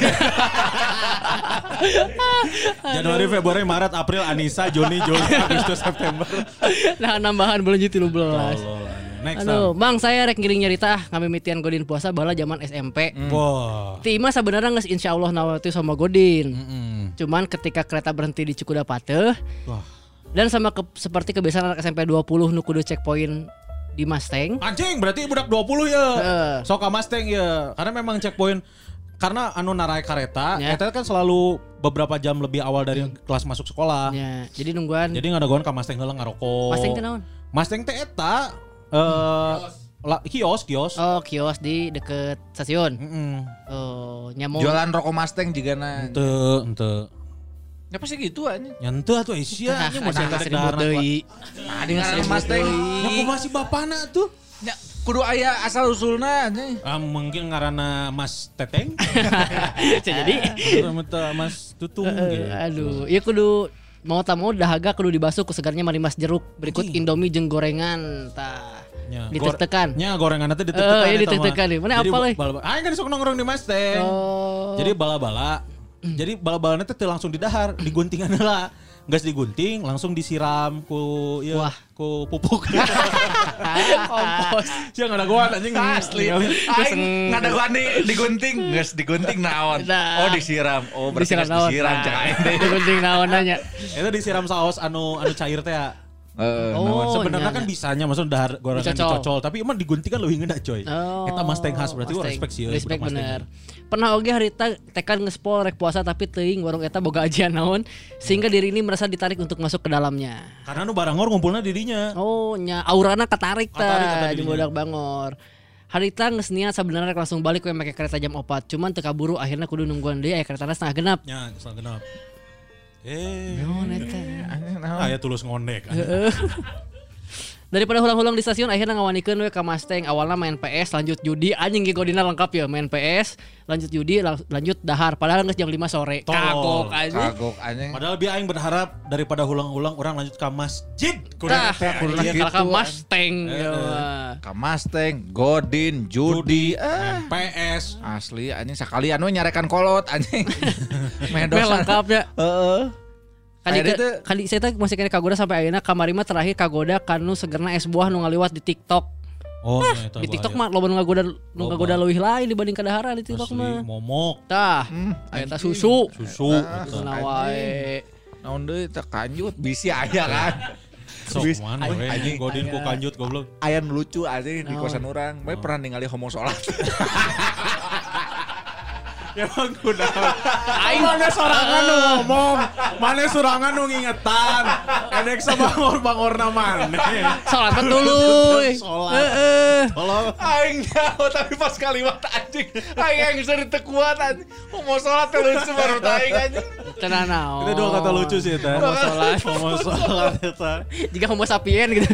Januari, Februari, Maret, April, Anissa, Juni, Juli, Agustus, September.
Nah nambahan bulan juti 13.
Next
Aduh, Bang saya rek ngiring nyarita ngamimitian Godin puasa bala zaman SMP.
time. Wah.
Ti imah sebenarnya nges insya Allah nawati sama Godin.
Mm.
Cuman ketika kereta berhenti di Cikudapate
Wah.
dan sama ke- seperti kebiasaan anak SMP 20 nu kudu checkpoint di Mustang.
Anjing berarti budak 20 ya.
Heeh.
Sok ka Mustang ya. Karena memang checkpoint karena anu narai kereta,
Ya.
eta kan selalu beberapa jam lebih awal dari kelas masuk sekolah.
Ya, jadi nungguan
Jadi nggak ada goan ka Mustang heula ngarokok.
Mustang teh naon?
Mustang teh eta eh la- kios kios.
Oh, kios di deket stasiun.
Heeh.
Oh, nyamuk.
Jualan rokok Mustang juga na.
Henteu, henteu.
Ya pasti gitu anjing.
Ya henteu atuh Asia nya masih
ada
ada
deui.
Adi ngaran Mustang.
Ya masih bapana tuh?
Ya, kudu aya asal usulna anjing.
Ah, mungkin ngarana Mas Teteng.
Jadi.
Mas Tutung
Eh,
gitu.
aduh, iya kudu mau tak mau dahaga kudu dibasuh ku segarnya mari mas jeruk berikut. Indomie jeung gorengan tah
Ya,
ditekan
Nya gorengan itu
Eh,
ditekan.
iya, ditekan. Mana apa, leh?
Aing kan sok nongkrong di Mustang.
oh
Jadi bala-bala. Jadi bala-balanya teh teu langsung didahar, diguntingan lah. Gas digunting langsung disiram ku ya
Wah.
ku pupuk.
kompos
Siang ada goan anjing.
Asli. Aing ngada gua di digunting, geus digunting naon.
Nah.
Oh disiram. Oh berarti
disiram
disiram
Nah,
aing teh.
digunting naon nanya
Itu disiram saus anu anu cair teh ya.
Heeh,
Oh.
Sebenarnya
nya,
kan
nya.
bisanya maksudnya dahar gorengan
Dicocol.
dicocol, tapi emang digunting kan lebih ngena coy.
Oh,
Eta Mustang khas berarti gua
Mustang.
respect sih. ya,
Respect bener. Pernah oge harita tekan ngespol rek puasa tapi teuing warung eta boga ajian naon sehingga diri ini merasa ditarik untuk masuk ke dalamnya.
Karena nu barangor ngumpulnya dirinya.
Oh, nya aurana
kata
tah di budak bangor. Harita geus niat sebenarnya langsung balik we make kereta jam 4, cuman teu kaburu akhirnya kudu nungguan deui aya keretana setengah genap.
Ya, kesal genap. Eh,
Naon eta?
Naon.
aya tulus ngondek.
Daripada hulang-hulang di stasiun akhirnya ngawanikeun we ka Mustang awalnya main PS lanjut judi anjing godina lengkap ya main PS lanjut judi lang- lanjut dahar padahal geus jam 5 sore.
Tolol.
Kagok anjing.
Kagok anjing.
Padahal biar aing berharap daripada ulang-ulang orang lanjut ke masjid.
Tah,
kudu
iya,
gitu,
kalau ka
an.
Mustang
Eh,
ya.
eh.
Ka Mustang, Godin, judi, ah.
PS.
Asli anjing sekalian we nyarekan kolot anjing.
Meh
Medosan.
lengkap ya.
Heeh.
Kali
Akhirnya
ke, kali saya masih kena kagoda sampai ayeuna kamari mah terakhir kagoda kanu segerna es buah nu ngaliwat di TikTok.
Oh, ternyata
Di TikTok mah loba nu ngagoda nu ngagoda leuwih lain dibanding kadahara di TikTok mah.
momok,
Tah, eta susu.
susu.
Nah wae.
Naon deui teh kanjut bisi aya kan.
Sok mana we
anjing.
godin ku kanjut goblok.
Aya lucu anjing di kosan orang. Bae pernah ningali homo salat.
Emang kunaon? Aing mana sorangan nu ngomong, mana sorangan nu ngingetan. Edek sama bangor-bangorna mana.
Salat tuluy.
Salat.
Heeh.
Tolong.
Aing nyaho tapi pas kalimat anjing. Aing yang sering teu kuat anjing. Homo salat teh lucu baru aing anjing.
Tenang naon.
Itu dua kata lucu sih eta.
Homo sholat.
Homo sholat eta.
Jika homo sapien gitu.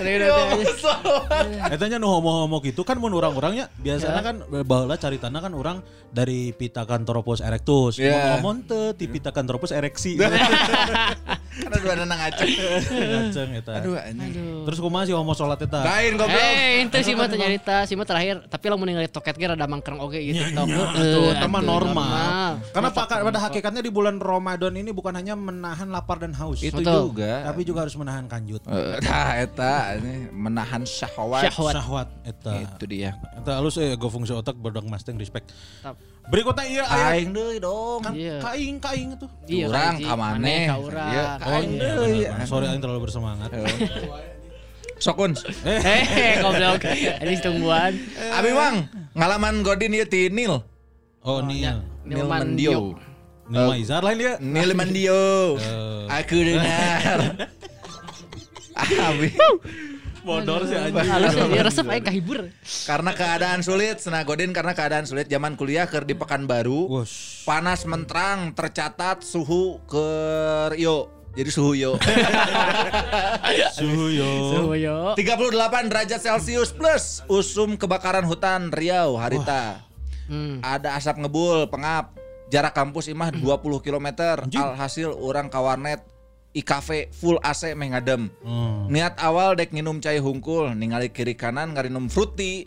Kira gitu aja.
Etanya nu homo-homo gitu kan mun orang-orangnya biasanya kan baheula caritana kan orang dari Pithecanthropus erectus.
Iya.
Ngomong ti Pithecanthropus ereksi.
Karena dua nang ngaceng.
Ngaceng eta.
Aduh anjing.
Terus kumaha sih homo sholat eta?
Kain goblok.
Eh, itu sih mah teu nyarita, sih mah terakhir, tapi lamun ningali toket ge rada mangkreng oge gitu.
Nya,
Heeh,
tuh, mah
atuh,
normal. Karena pada, pada hakikatnya di bulan Ramadan ini bukan hanya menahan lapar dan haus,
Itu juga.
tapi juga harus menahan kanjut.
Eh, Nah, eta ini menahan syahwat.
Syahwat.
Syahwat eta.
Itu dia.
Eta halus eh go fungsi otak berdang masteng respect. Berikutnya iya aya
Aing deui dong.
kan
Iya.
kaing kaing itu.
Iya,
Urang
kaji.
ka maneh.
Maneh ka urang.
Iya,
Oh
Aing
iya.
deui.
benar. Sorry aing terlalu bersemangat.
Sokun.
Eh, goblok. Ini tungguan.
Abi Mang, ngalaman Godin ieu ti Nil.
Oh Nil.
Nil Mandio.
Nil Maizar lain dia.
Nil Mandio. Aku dengar. Abi.
Bodor sih anjing.
Halus ya, dia resep aing kahibur.
Karena keadaan sulit, Sena Godin karena keadaan sulit zaman kuliah keur di Pekanbaru.
Wush.
Panas menterang tercatat suhu ke yo. Jadi suhu yo.
Suhu yo.
Suhu yo.
38 derajat Celcius plus usum kebakaran hutan Riau Harita.
Hmm.
Ada asap ngebul, pengap. Jarak kampus imah 20 km. Alhasil orang ka warnet IKV full AC meh ngadem.
Hmm.
Niat awal dek nginum cai hungkul, ningali kiri kanan ngarinum fruity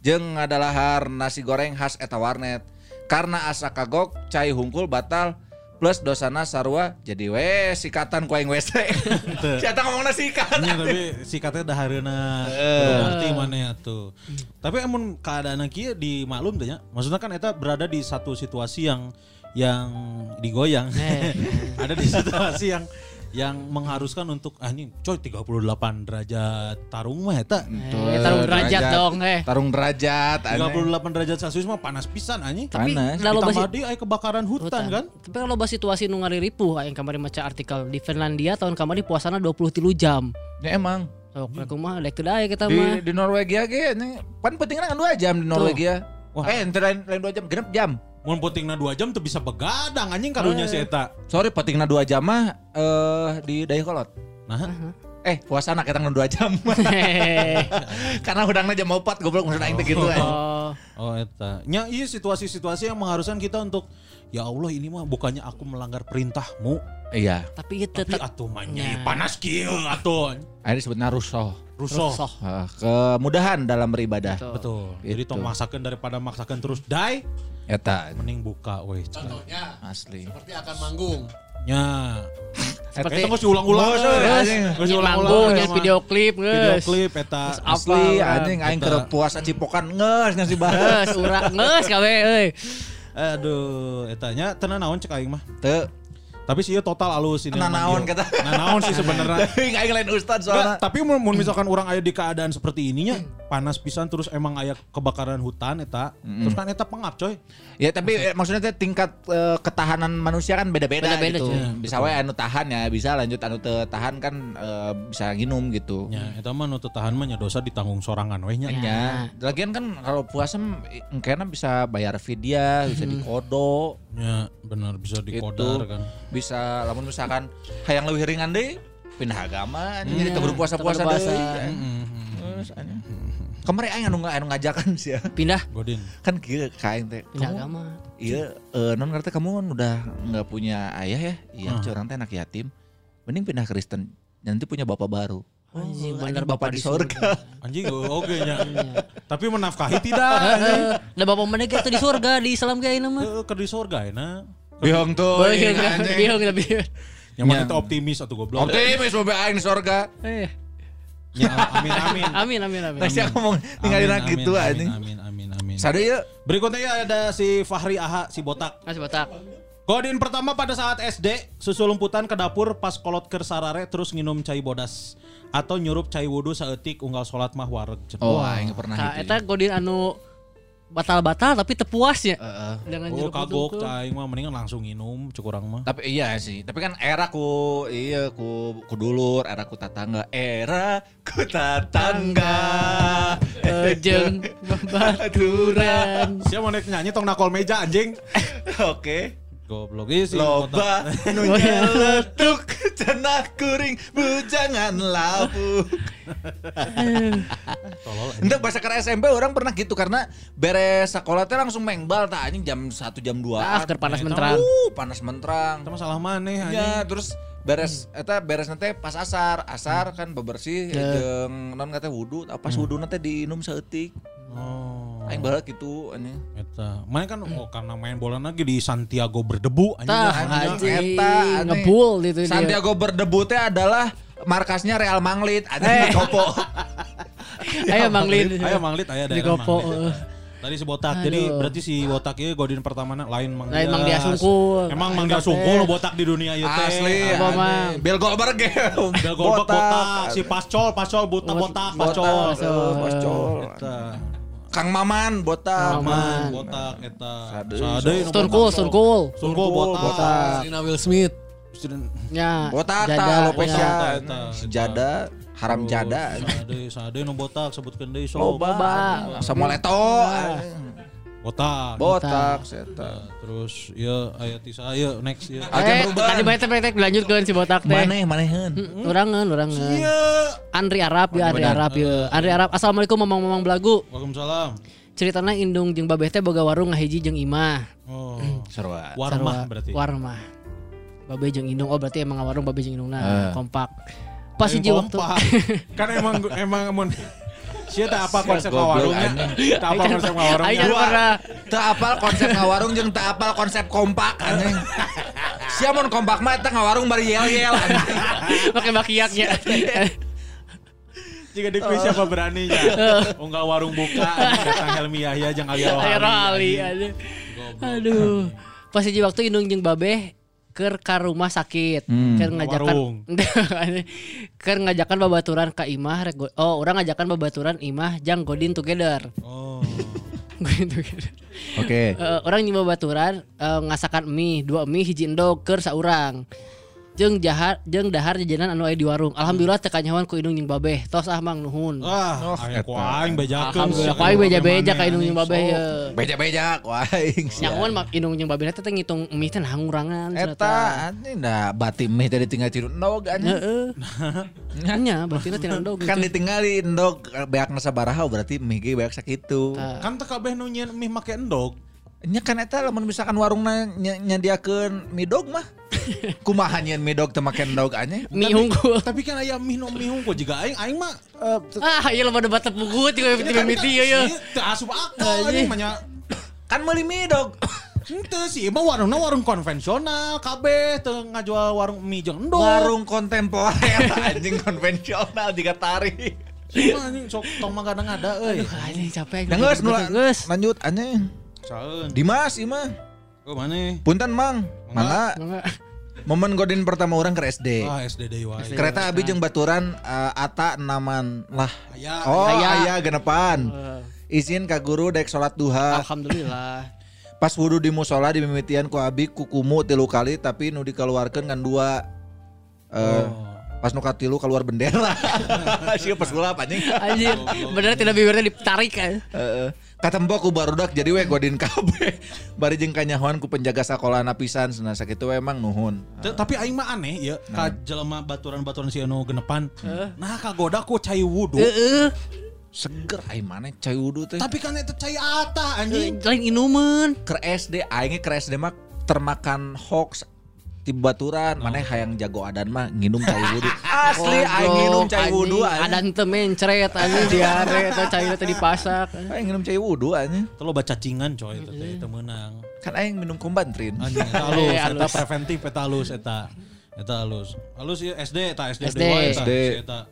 jeung ngadalahar nasi goreng khas eta warnet. Karena asa kagok cai hungkul batal plus dosana sarua jadi we sikatan ku aing WC. Siapa ngomongna sikat.
Nya, tapi sikatnya dah harina berarti mana ya tuh. Tapi emun keadaan kieu di maklum teh nya. Maksudnya kan eta berada di satu situasi yang yang digoyang. Ada di situasi yang yang mengharuskan untuk ah ini coy 38 derajat tarung mah eta.
Eh, taruh derajat dong, eh.
Tarung derajat. aneh.
38 derajat Celcius mah panas pisan anjing.
Tapi
Panas.
kalau basi
deui aya kebakaran hutan, kan.
Tapi kalau bahas situasi nu ripuh yang kemarin maca artikel di Finlandia tahun kemarin puasana 23 jam.
Ya emang.
Oh, aku mah dek teu dae kita mah.
Di, di Norwegia ge ini pan pentingnya kan 2 jam di Norwegia. Eh, ente lain lain 2 jam, genep jam.
Mun putingna 2 jam tuh bisa begadang anjing karunya si eta.
Sorry pentingna 2 jam mah eh di Dayakolot.
Nah,
Eh, puasana kita 2 jam. Karena udangnya jam 4 goblok maksud aing teh gitu eh.
oh,
Oh eta. Nya iya situasi-situasi yang mengharuskan kita untuk ya Allah ini mah bukannya aku melanggar perintahmu.
Iya.
tapi itu
Tapi atuh mah nya panas kieu atuh.
Ini disebutnya rusoh.
Rusuh.
Rusuh.
Eh, kemudahan dalam beribadah.
Betul.
Betul. Jadi
Itu.
tong maksakeun daripada maksakeun terus die,
Eta
mending buka weh.
Contohnya
asli.
seperti akan manggung.
Nya.
Seperti- manggung
eh,
jadi
mah.
video klip
Video klip eta.
Asli anjing aing keur puasa cipokan ngeus ngasih bahas.
Geus urang geus kawe.
Aduh, etanya tenan naon cek aing mah.
Teu
Tapi sih ieu total alus ini.
Nah, naon kata.
Nah, naon sih sebenarnya.
Teuing aing lain ustad
Nggak,
soalnya.
tapi mun mun misalkan orang aya di keadaan seperti ininya panas pisan terus emang aya kebakaran hutan eta terus kan eta pengap coy
Ya tapi eh, maksudnya teh tingkat eh, ketahanan manusia kan beda-beda
Beda-beda,
gitu.
cuy.
Bisa wae anu tahan ya, bisa lanjut anu teu tahan kan eh, bisa nginum gitu.
nya eta mah nu teu tahan mah nya dosa ditanggung sorangan we nya
Ya. Lagian kan kalau puasa engkena bisa bayar vidya, bisa dikodo,
nya bener bisa dikodar
Gitu.
kan
bisa lamun misalkan hayang leuwih ringan deui pindah agama anjing jadi
Iya,
tegur puasa-puasa
tegur puasa.
deui. Terus anjing. Kemarin aing anu anu ngajakan sih ya.
Pindah
godin
Kan kieu ka aing teh.
pindah
kamu-
agama.
Iya, eh, non ngerti kamu kan udah nggak punya ayah ya? Iya,
Hmm.
curang teh anak yatim. Mending pindah Kristen. Nanti punya bapak baru.
Anjing,
Oh,
bener
bapak di surga.
anjing oke nya tapi menafkahi tidak anjing
Ada bapak mana gitu di surga di Islam kayak ini mah.
Heeh, keur di surga euna
Biong tuh.
Bingung, bingung, bingung.
yang mana teh optimis atau goblok
Optimis bapak aing di surga.
Eh,
nya amin amin
amin, amin, amin.
Siapa ngomong tinggalin
Amin,
gitu
amin,
anjing.
amin amin amin
Sada ya.
berikutnya ya ada si Fahri Aha si botak
Masih botak.
Kodin pertama pada saat SD, susu lumputan ke dapur pas kolot ke sarare terus nginum cai bodas atau nyurup cai wudhu saeutik unggal sholat mah wareg.
Oh, aing pernah
Nah,
gitu.
eta godin anu batal-batal tapi tepuasnya.
Heeh.
Dengan
Oh
jeruk
kagok cai mah mendingan langsung nginum cukurang mah.
Tapi iya sih, tapi kan era ku iya ku ku dulur, era ku tatangga, era ku tatangga.
Ejeng baturan.
Siapa mau naik nyanyi tong nakol meja anjing.
Oke.
Goblok. Iya sih.
Loba nu nyeletuk cenah kuring bujangan labu. Untuk bahasa ke SMP orang pernah gitu karena beres sekolah teh langsung mengbal tah anjing jam 1 jam 2.
Ah, panas menterang.
Uh, panas menterang.
Itu masalah maneh anjing.
Ya, terus beres eta beres nanti pas asar, asar kan bebersih jeung non kata wudu, pas wudu nanti diinum saeutik.
Oh.
Aing baheula gitu anjing.
Eta. Main kan oh karena main bola lagi di Santiago berdebu anjing.
Tah,
Anjing,
anjing.
eta, aneh.
Ngebul gitu dia.
Santiago berdebu teh adalah markasnya Real Manglit, ada di Kopo.
Ayo Mang Lin.
Ayo Manglit
Di
daerah
Kopo.
Manglit.
eh.
Tadi si botak.
Aduh.
Jadi berarti si botak ieu Godin pertamana lain Mang
Lain Mang Dias Sungkul.
Emang Mang
Teh.
Sungkul botak di dunia ieu teh.
Asli.
Apa. Mang?
Bill Goldberg ya.
Bill Goldberg botak, si Pascol, Pascol botak, botak, Pascol.
Botak, eh, Pascol. Kang Maman botak.
Aman, botak eta.
Sade,
Sade nu
Stone
botak.
Cool, Stone Cool.
Stone Cool botak.
botak.
Serena Will Smith.
Ya.
Botak
Jada,
ta
ya.
Eta.
Jada, haram jada.
Sade, sade nu botak sebutkeun deui sok.
Loba. Samoleto.
Botak.
Botak seta.
Nah, terus ya aya tisa aya next ya.
Aja
Eh,
perubahan.
tadi banyak teh dilanjutkeun si botak teh.
Maneh maneheun.
Urangan, urangan.
Iya.
Andri Arab ya, Andri Arab ya. Andri Arab. Assalamualaikum mamang-mamang belagu.
Waalaikumsalam.
Ceritana Indung jeung Babeh teh boga warung ngahiji jeung Imah.
Oh.
Sarua.
Warmah berarti.
Warmah. Babeh jeung Indung. Oh berarti emang warung Babeh jeung Indungna
Eh.
kompak. Pas
Aing
hiji waktu.
kompak. kan emang emang mun Sia tak apa konsep
Goblok,
warungnya. Tak apa konsep
Aing
warungnya.
kan pernah
Teu apal konsep ngawarung jeung teu apal konsep kompak anjing. Sia mun kompak mah eta ngawarung bari yel-yel anjing.
pakai makiaknya.
Jika di kuis siapa beraninya. Unggal warung buka datang Helmi Yahya jeung Ali
Ayo
Rohali.
rali aduh. Pas hiji waktu Indung jeung Babeh keur ka rumah sakit
Hmm.
keur ngajakan keur ngajakan babaturan ka Imah rek go- oh orang ngajakan babaturan Imah jang Godin together
Oh.
Godin together
Oke.
Eh, orang nyoba babaturan eh, ngasakan mie dua mie hiji endog keur saurang jeung jahar jeung dahar jajanan anu aya di warung alhamdulillah teu kanyawan ku Indung jeung Babeh tos ah mang nuhun
Ah, aya ku aing bejakeun.
alhamdulillah ku aing beja-beja ka Indung jeung Babeh ya
Beja-beja ku aing.
nyawan mak Indung jeung Babeh teh teh ngitung mie teh nah ngurangan
Eta anjing da bati meh tadi tinggal tiru endog anjing.
Heeh. Nya berarti tina endog
Kan ditinggali endog beak na sabaraha berarti meh ge beak sakitu.
Kan teu kabeh nu mie make endog.
Nya kan eta lamun misalkan warungna ny- nyadiakeun mie dog mah. Kumaha mie dog teu make endog anjing.
mie unggul
Tapi kan aya mie nu mie hungkul juga aing aing mah eh,
ah iya lemah debat tepugut juga mimiti mimiti ya
Teu asup akal anjing mah.
Kan meuli mie dog.
Henteu sih, emang warungna warung konvensional, kabeh teu ngajual warung mie jeung endog.
Warung kontemporer anjing konvensional juga tari.
Cuma anjing sok tong mah kadang ada euy.
anjing capek
Nah, geus lanjut anjing.
Saeun.
Dimas ieu mah.
Oh mana?
Punten Mang. Mangga
Mangga.
momen godin pertama orang ke SD.
Ah SD deui wae.
Kereta abi jeung baturan eh, Ata naman lah.
Aya.
Oh,
Aya.
aya genepan. Izin ka guru dek salat duha.
alhamdulillah
Pas wudhu di musola di mimitian ku abi kukumu tilu kali tapi nu dikeluarkeun kan dua. Eh, Pas nu katilu keluar bendera. Sieu pas gula anjing.
anjing bener tidak bibirnya ditarik kan
Heeh. Katembok ku barudak jadi we godin kabeh. Bari jeung kanyahoan ku penjaga sakola napisan cenah sakitu we emang nuhun.
Teu- Tapi aing mah aneh ya, ka jelema baturan-baturan si anu genepan. Nah, kagoda ku cai wudu.
heeh
Seger ai maneh cai wudu teh.
Tapi kan itu cai ata anjing.
lain inuman
ke SD aing ke SD mah termakan hoax di baturan maneh hayang jago adan mah nginum cai wudu. Asli aing nginum cai wudu
ada
anjing.
ente mencret anjing diare atau cai teh dipasak
Aing nginum cai wudu anjing.
Teu loba cacingan coy itu teh teu meunang.
Kan aing minum kumbantrin.
Anjing eta halus,
Eh,
eta preventif eta halus eta. Eta halus. Halus ya SD eta SD,
SD.
SD.
eta.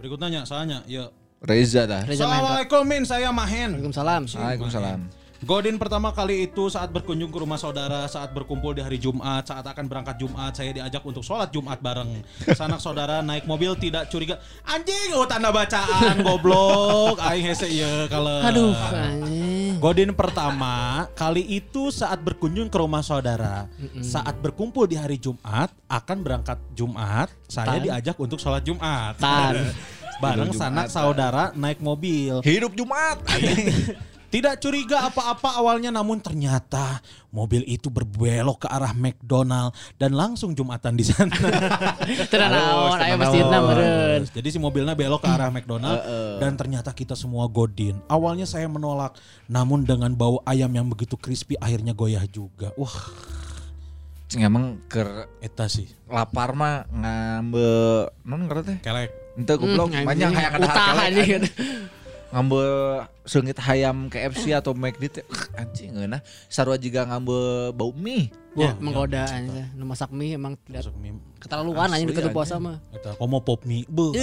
Berikutnya nya saanya ya.
Reza dah.
Assalamualaikum min saya Mahen.
Waalaikumsalam
Waalaikumsalam.
Godin pertama kali itu saat berkunjung ke rumah saudara, saat berkumpul di hari Jumat, saat akan berangkat Jumat, saya diajak untuk sholat Jumat bareng. Sanak saudara naik mobil tidak curiga. Anjing, oh tanda bacaan, goblok. Aing hese iya kalau.
aduh anjing
Godin pertama kali itu saat berkunjung ke rumah saudara, saat berkumpul di hari Jumat, akan berangkat Jumat, saya
Tan.
diajak untuk sholat Jumat.
Tan.
Bareng sanak saudara naik mobil.
Hidup Jumat anjing.
Tidak curiga apa-apa awalnya namun ternyata mobil itu berbelok ke arah McDonald dan langsung Jumatan di sana.
Tenang naon, aya masjidna meureun.
Jadi si mobilnya belok ke arah McDonald dan ternyata kita semua godin. Awalnya saya menolak, namun dengan bau ayam yang begitu crispy akhirnya goyah juga. Wah,
emang ke
eta sih.
lapar mah ngambe non ngerti teh.
Kelek.
Ente goblok
Hmm,
banyak
anjing.
hayang ada
Utah
kelek, Ngambe seungit hayam KFC atau McD teh anjing euna sarua juga ngambe bau mie.
Ya, menggoda anjing. Nu masak mie emang tidak
Masuk mie.
keterlaluan anjing deket puasa mah.
Eta komo pop mie. Beuh.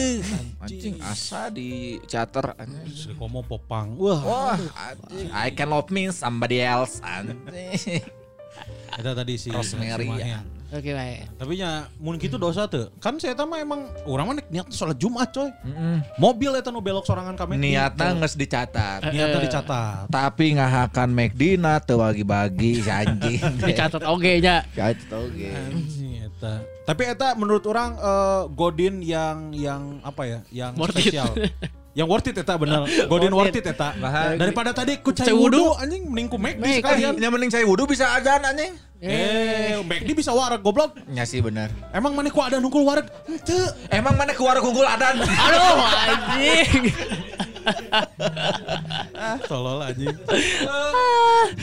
Anjing asa di charter anjing.
Komo popang. Wah,
Wah, anjing. I can love me somebody else anjing.
eta tadi si
Rosemary,
si
Ya.
Oke bae.
Tapi nya mun kitu dosa tuh. Kan saya mah emang urang mah niat sholat Jumat coy.
Mm-mm.
Mobil eta nu belok sorangan ka McD.
Niatna geus dicatat.
Niatnya dicatat.
Tapi ngahakan McD na teu bagi-bagi si anjing.
Dicatat oge nya.
Catat oge.
Anjing, eta. Tapi eta menurut orang eh, Godin yang yang apa ya? Yang spesial. yang worth it eta bener. Godin worth it eta. Daripada tadi ku cai
Cai wudu.
wudu anjing mending ku
Make,
sekalian.
Yang mending saya wudhu bisa adzan anjing.
Eh, McD bisa wareg goblok.
Ya sih benar.
Emang mana ku ada nungkul wareg? Henteu.
Emang mana keluar kunggul adan?
Aduh anjing.
Ah, tolol anjing.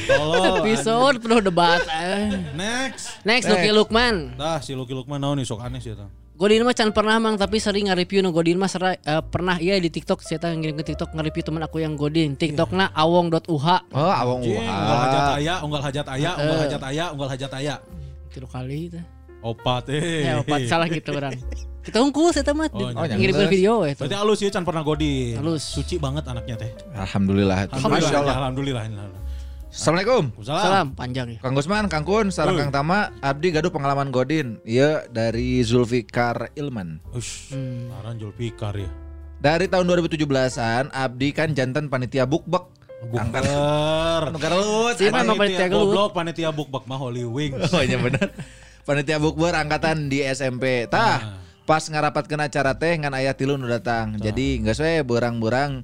Tolol.
Episode penuh debat. Eh.
Next.
Next Lucky Lukman.
Dah si Lucky Lukman naon nih sok aneh sih eta.
Godin mah can pernah mang tapi sering nge-review nu Godin mah eh, pernah iya di TikTok saya tahu ngirim ke TikTok nge-review teman aku yang Godin. TikTokna awong.uh.
Oh, awang
Jing, unggal hajat
uha.
aya, unggal hajat aya, unggal hajat aya, unggal hajat aya.
Tilu kali itu.
Opat eh.
Ya opat salah gitu orang. Kita hungkul saya mah
Oh,
ngirimkeun video we
Berarti halus ya can pernah Godin.
Halus.
Suci banget anaknya teh.
Alhamdulillah.
Alhamdulillah.
Masya Allah.
Alhamdulillah. Alhamdulillah.
Assalamualaikum.
Salam.
Salam panjang ya.
Kang Gusman, Kang Kun, sareng Kang Tama, Abdi gaduh pengalaman Godin. Iya dari Zulfikar Ilman.
Ush,
Hmm.
Aran Julfikar ya.
Dari tahun 2017-an, Abdi kan jantan panitia bukbek.
Bukber.
Negara lu.
Si Emang panitia gelut.
goblok panitia bukbek mah Holy Wings.
Oh iya bener. Panitia bukber angkatan di SMP. Tah, pas ngarapatkeun acara teh ngan aya tilu nu datang. Jadi geus we beurang-beurang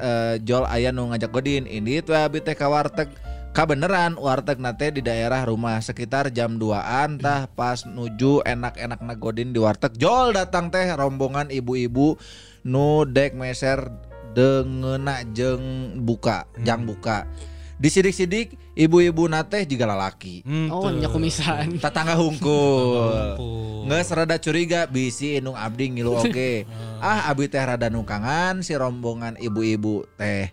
eh, jol aya nu ngajak godin. Ini tuh teh ka warteg. Kabeneran warteg nate di daerah rumah sekitar jam 2an tah pas nuju enak-enak nagodin di warteg. Jol datang teh rombongan ibu-ibu nu dek meser dengeuna jeung buka jang buka disidik-sidik ibu-ibu nate juga lalaki
Oh nya kumisan.
tetangga hungkul nggak serada curiga bisi inung abdi ngilu oge ah. Abi teh rada nukangan si rombongan ibu-ibu teh.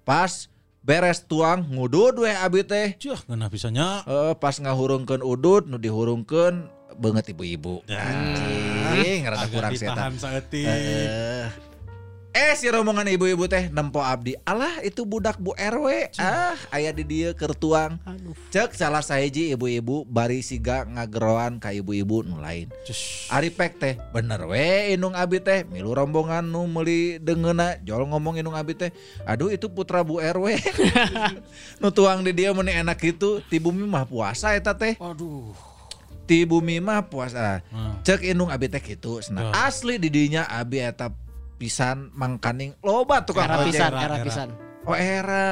Pas beres tuang ngudud we abi teh.
Cih, ngena pisahnya.
Eh, pas ngahurungkeun udud nu dihurungkeun banget ibu-ibu. Anjing rada
Agak
kurang
ditahan
setan
saeutik.
Eh, si rombongan ibu-ibu teh nempo abdi. Alah itu budak bu RW ah aya di dia kertuang
Aduh.
cek salah sahiji ibu-ibu bari siga ngageroan ka ibu-ibu nu lain.
Cus.
Ari pek teh bener we inung abi teh milu rombongan nu meuli dengeuna jol ngomong inung abi teh. Aduh itu putra bu RW nu tuang di dia meni enak gitu ti bumi mah puasa eta teh.
Aduh.
ti bumi mah puasa.
Hmm.
cek inung abi teh gitu Nah, asli di dinya abi eta pisan mangkaning loba tukang
Era
ojek
pisan,
era,
era pisan.
oh era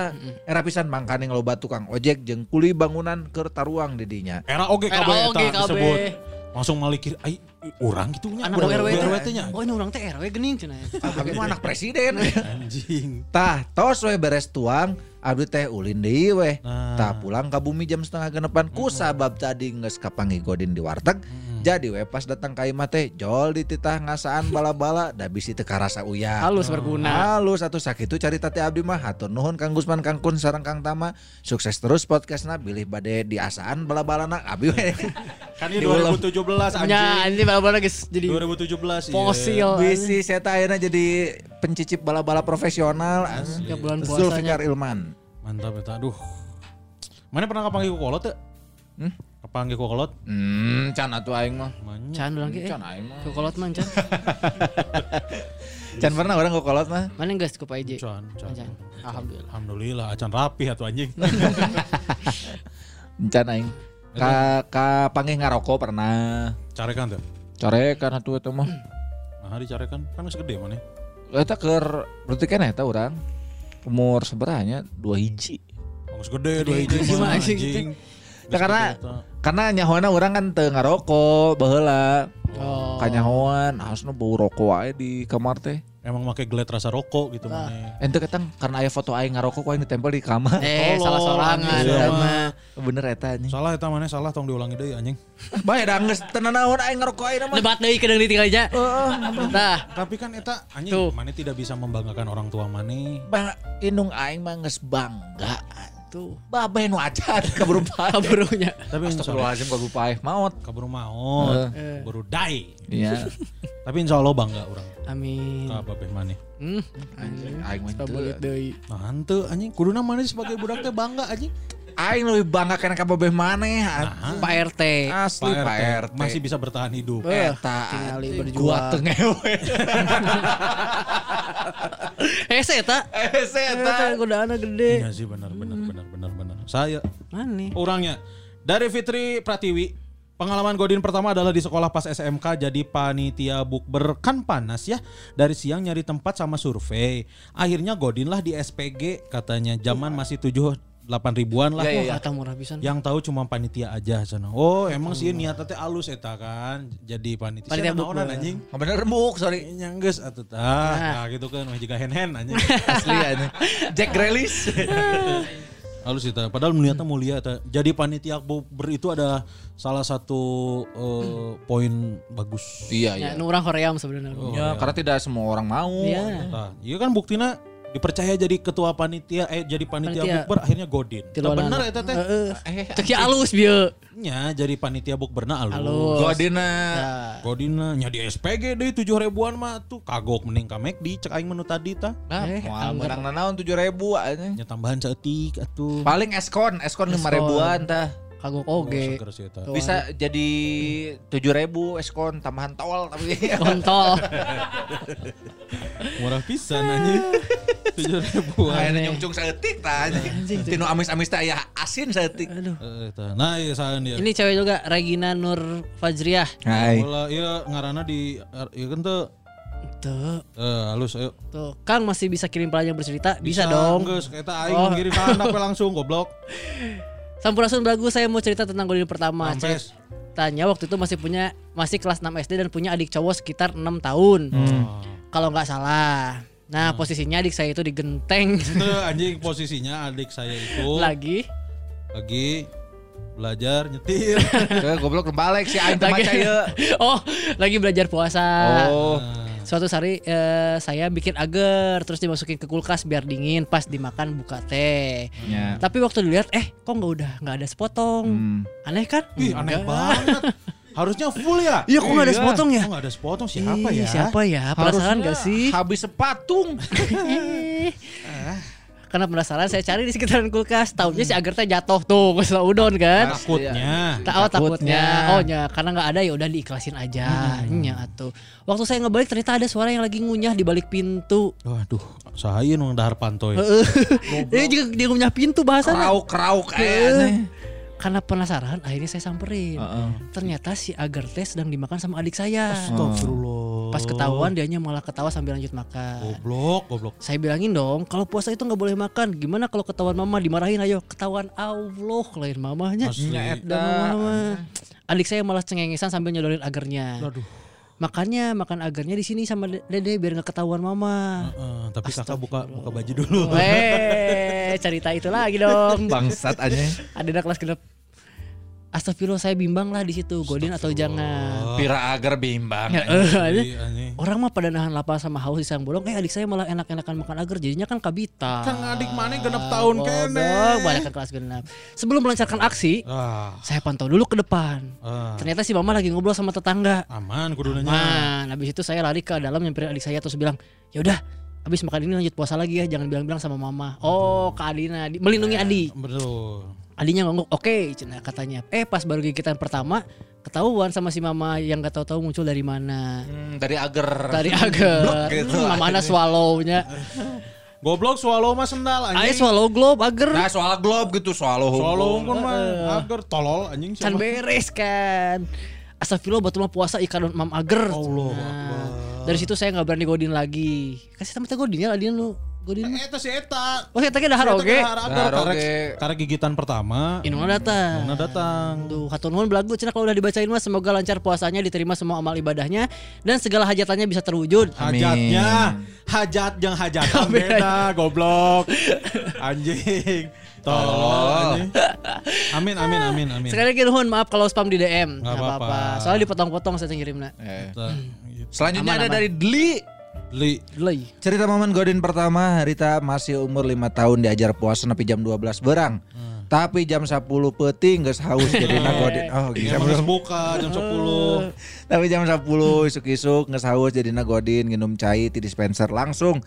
era pisan mangkaning loba tukang ojek jeung kuli bangunan keur taruang di dinya
Era oge
oge
eta disebut. Langsung malikir ai urang gitu nya.
Anak RW
RW
teh.
nya.
Oh ini orang teh RW gening cenah.
abi mah anak presiden
Anjing.
Tah, tos we beres tuang, abdi teh ulin deui we.
Nah.
Tah pulang ke bumi jam setengah genepan ku sabab tadi geus kapangi godin di warteg. Jadi we pas datang ka imah teh jol dititah ngasaan bala-bala da bisi teu karasa uyah.
Halus berguna.
Halus atuh sakitu cari tati abdi mah hatur nuhun Kang Gusman Kang Kun sareng Kang Tama. Sukses terus podcastna bilih bade di asaan bala-balana abdi we.
Kan ini
Diulang.
2017
Nya
anjing.
ini bala-bala geus jadi
2017 iya.
fosil.
Bisi saya ayeuna jadi pencicip bala-bala profesional.
Ya, bulan puasanya.
Zulfikar Ilman.
Mantap eta. Aduh. Mana pernah kapanggih ku kolot teu?
Hmm?
Kapanggih ku kolot?
Hmm, can atuh aing mah.
Can ulang ge.
Can aing mah.
Ke kolot man can.
Can pernah orang kok kolot mah.
Mana geus ku PJ?
Can, can.
Can. Alhamdulillah.
Alhamdulillah acan rapi atuh anjing.
Can aing. Ka ka panggih ngarokok pernah.
Carekan tuh.
Corekan atuh eta mah.
Nah, dicarekan kan geus gede mana?
Eta keur berarti kan eta urang. umur seberanya dua hiji.
Bagus gede dua hiji
mah
mah,
anjing.
anjing.
Ya, karena karena nyahoana orang kan teu ngarokok baheula.
Oh.
Kanyahoan harusnya bau rokok wae di kamar teh.
Emang make glad rasa rokok gitu
Ah.
mana.
Ente ketang karena aya foto aing ngarokok wae ditempel di kamar.
Eh, salah sorangan
Iya.
mah.
Bener eta anjing.
Salah eta mana salah tong diulangi deui anjing.
Bae da geus tenan naon aing ngarokok aing mah.
Debat deui kedeung ditinggal aja. Nah,
Tapi kan eta anjing mana tidak bisa membanggakan orang tua mana.
Bang, indung aing mah geus bangga.
Tuh
Babe nu acan kaburu paeh.
kaburunya.
Tapi insya Allah
Astagfirullahaladzim kaburu paeh maut.
kaburu maut,
Eh.
baru die.
Iya.
Tapi insya Allah bangga orang.
Amin.
Ka babeh mana.
Hmm.
Aing mah teu.
Nah, henteu anjing kuduna mana sebagai budak teh bangga anjing.
Aing lebih bangga kena ka babeh maneh.
Pak RT.
Asli Pak RT.
masih bisa bertahan hidup.
Eh,
Eta
tingali
gua
berjuang.
teu ngewe.
Hese eta.
Hese
Eta godaana gede.
Iya sih benar benar benar benar benar. Saya
Mana?
orangnya dari Fitri Pratiwi Pengalaman Godin pertama adalah di sekolah pas SMK jadi panitia bukber kan panas ya. Dari siang nyari tempat sama survei. Akhirnya Godin lah di SPG katanya zaman masih 7 8 ribuan lah.
Eta murah pisan.
Yang tahu cuma panitia aja sana. Oh, emang sih niatnya teh alus eta kan. Jadi panitia.
Panitia
naonan, anjing.
Bener buk, sorry.
Nyangges atuh tah. Nah, gitu kan juga hen-hen anjing.
Asli anjing. Jack Grealish.
Halus itu. Padahal niatnya mulia eta. Jadi panitia bukber itu ada salah satu eh, poin bagus.
Iya,
Ya, nu urang hoream sebenarnya.
Ya, karena tidak semua orang mau.
Iya.
Nah, iya kan buktinya dipercaya jadi ketua panitia eh jadi panitia,
Panitia.
bukber akhirnya Godin.
Anak.
bener eta teh.
Heeh.
Eh,
Cek ya alus bieu.
Nya jadi panitia bukberna alus.
Alus.
Godina.
Ya.
Godina nya di SPG deh 7 ribuan mah tuh kagok mending ka McD cek aing menu tadi tah.
Nah,
Eh,
moal menang nanaon 7000 anjing.
Nya tambahan seetik atuh.
Paling eskon, eskon 5 ribuan tah.
Kagok
Oh,
oge. Tuh,
Bisa jadi 7000 eskon tambahan tol tapi
kontol.
Murah pisan anjing. 7 ribuan.
Ayeuna nyungcung saeutik tah anjing. Tinu amis-amis teh aya asin saeutik.
Aduh.
Eh. Nah, iya sahan dia.
Ini cewek juga Regina Nur Fajriah.
Hai.
Bola iya ngaranna di iya kan tuh
Tuh,
eh halus ayo.
tuh. Kang masih bisa kirim pelajaran bercerita? Bisa, dong.
Geus eta aing
Oh.
ngirim anak langsung goblok.
Sampurasun bagus saya mau cerita tentang godin pertama.
Mampes.
Tanya waktu itu masih punya masih kelas 6 SD dan punya adik cowok sekitar 6 tahun.
Oh.
Kalau nggak salah. Nah, posisinya adik saya itu digenteng
Itu anjing posisinya adik saya itu
lagi.
lagi belajar nyetir.
Ke goblok balik si
Lagi,
ieu.
oh, lagi belajar puasa.
Oh.
Suatu hari eh, saya bikin agar terus dimasukin ke kulkas biar dingin pas dimakan buka teh.
Ya.
Tapi waktu dilihat eh kok nggak udah nggak ada sepotong.
Hmm.
Aneh kan?
Ih aneh banget. Harusnya full ya?
Iya kok nggak ada sepotong ya?
Kok nggak ada sepotong siapa
Ih,
ya?
Siapa ya? Penasaran gak sih?
Habis sepatung.
Karena penasaran saya cari di sekitaran kulkas. Taunya si Agar teh jatuh tuh ke udon kan.
Takutnya.
Tak oh, takutnya.
Takutnya.
Oh nya karena nggak ada ya udah diikhlasin aja. Nya atuh. Waktu saya ngebalik ternyata ada suara yang lagi ngunyah di balik pintu.
Waduh, sahayeun nung dahar pantoy.
Dia juga dia ngunyah pintu bahasanya.
Krauk-krauk kayaknya.
Karena penasaran akhirnya saya samperin. Ternyata si Agar teh sedang dimakan sama adik saya.
Astagfirullah.
Pas ketahuan dianya malah ketawa sambil lanjut makan.
Goblok, goblok.
Saya bilangin dong, kalau puasa itu nggak boleh makan. Gimana kalau ketahuan mama dimarahin ayo? Ketahuan Allah lain mamanya.
Asli.
Dan mama. Adik saya malah cengengesan sambil nyodorin agarnya.
Aduh.
Makanya makan agarnya di sini sama dede biar nggak ketahuan mama.
Eh, tapi kakak buka buka baju dulu.
Weh, cerita itu lagi dong.
Bangsat aja.
Ada kelas genep. Astagfirullah saya bimbang lah di situ, godin atau jangan.
Pira agar bimbang.
Ya, eh.
Iya, anjing.
Orang mah pada nahan lapar sama haus di sarang bolong, eh adik saya malah enak-enakan makan agar jadinya kan kabita.
Kan adik mana genep tahun kene.
Bodoh, banyak kan kelas genap. Sebelum melancarkan aksi,
Ah,
saya pantau dulu ke depan.
ah.
Ternyata si mama lagi ngobrol sama tetangga.
Aman kudunanya.
Man, habis itu saya lari ke dalam nyamperin adik saya terus bilang, ya udah, habis makan ini lanjut puasa lagi ya, jangan bilang-bilang sama mama. Oh, ke Adina, di- melindungi Adi.
Betul.
Adinya ngonggok, oke, cenah katanya. Eh, pas baru gigitan pertama, ketahuan sama si mama yang gak tahu-tahu muncul dari mana.
Hmm, dari agar.
Dari agar,
gitu.
hmm, mama ada swallow-nya.
Goblok swallow mah sendal
Ayo
anjing.
swallow globe agar.
Nah soal globe gitu
Swallow
hukum.
pun mah agar tolol anjing
Can
siapa.
beres kan. Astagfirullah batul mah puasa ikan mam agar.
Allah
Nah, dari situ saya nggak berani godin lagi. Kasih sama teh godinnya lah lu Godin mah.
Eta si Eta.
Oh, tadi dahar oge.
Dahar
Karek
oge.
karek gigitan pertama.
Inungna datang.
Mana datang.
Tuh, nuhun belagu cenah kalau udah dibacain mah semoga lancar puasanya, diterima semua amal ibadahnya dan segala hajatannya bisa terwujud.
Hajatnya, hajat yang hajatan beda, goblok. Anjing. Tolong. Amin amin amin amin.
Sekali lagi nuhun maaf kalau spam di DM.
Nggak apa-apa.
Soalnya dipotong-potong saya ngirimna.
Eh.
Eta.
Selanjutnya
Aman,
ada
aman.
dari Dli.
Li.
Leuy.
Cerita momen Godin pertama, Rita masih umur 5 tahun diajar puasa nepi jam 12 berang. Tapi jam 10 peting geus haus jadi Godin. Oh,
Jam
gitu.
buka jam 10.
Tapi jam 10 isuk-isuk geus haus jadi Godin nginum cai di dispenser langsung.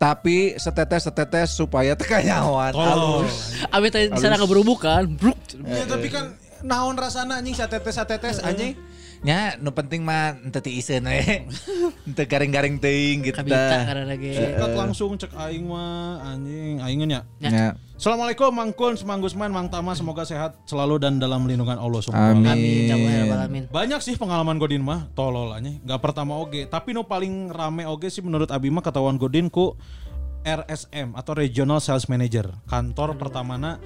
Tapi setetes-setetes supaya teka nyawan.
Tolong.
Abi tadi di sana keburu bukan. Bruk.
Ya tapi kan naon rasana anjing satetes satetes anjing.
Nya nu penting mah ente ti iseun we. Ente garing-garing teuing gitu
Kabita
dah.
karena lagi.
Sikat langsung cek aing mah anjing aingnya.
Ya.
Assalamualaikum Mang Kun, Mang Gusman, Mang Tama semoga sehat selalu dan dalam lindungan Allah subhanahu
Amin.
Amin. Ya ya.
Banyak sih pengalaman Godin mah tolol aja. Gak pertama oge, tapi no paling rame oge sih menurut Abi mah ketahuan Godin ku RSM atau Regional Sales Manager. Kantor pertamana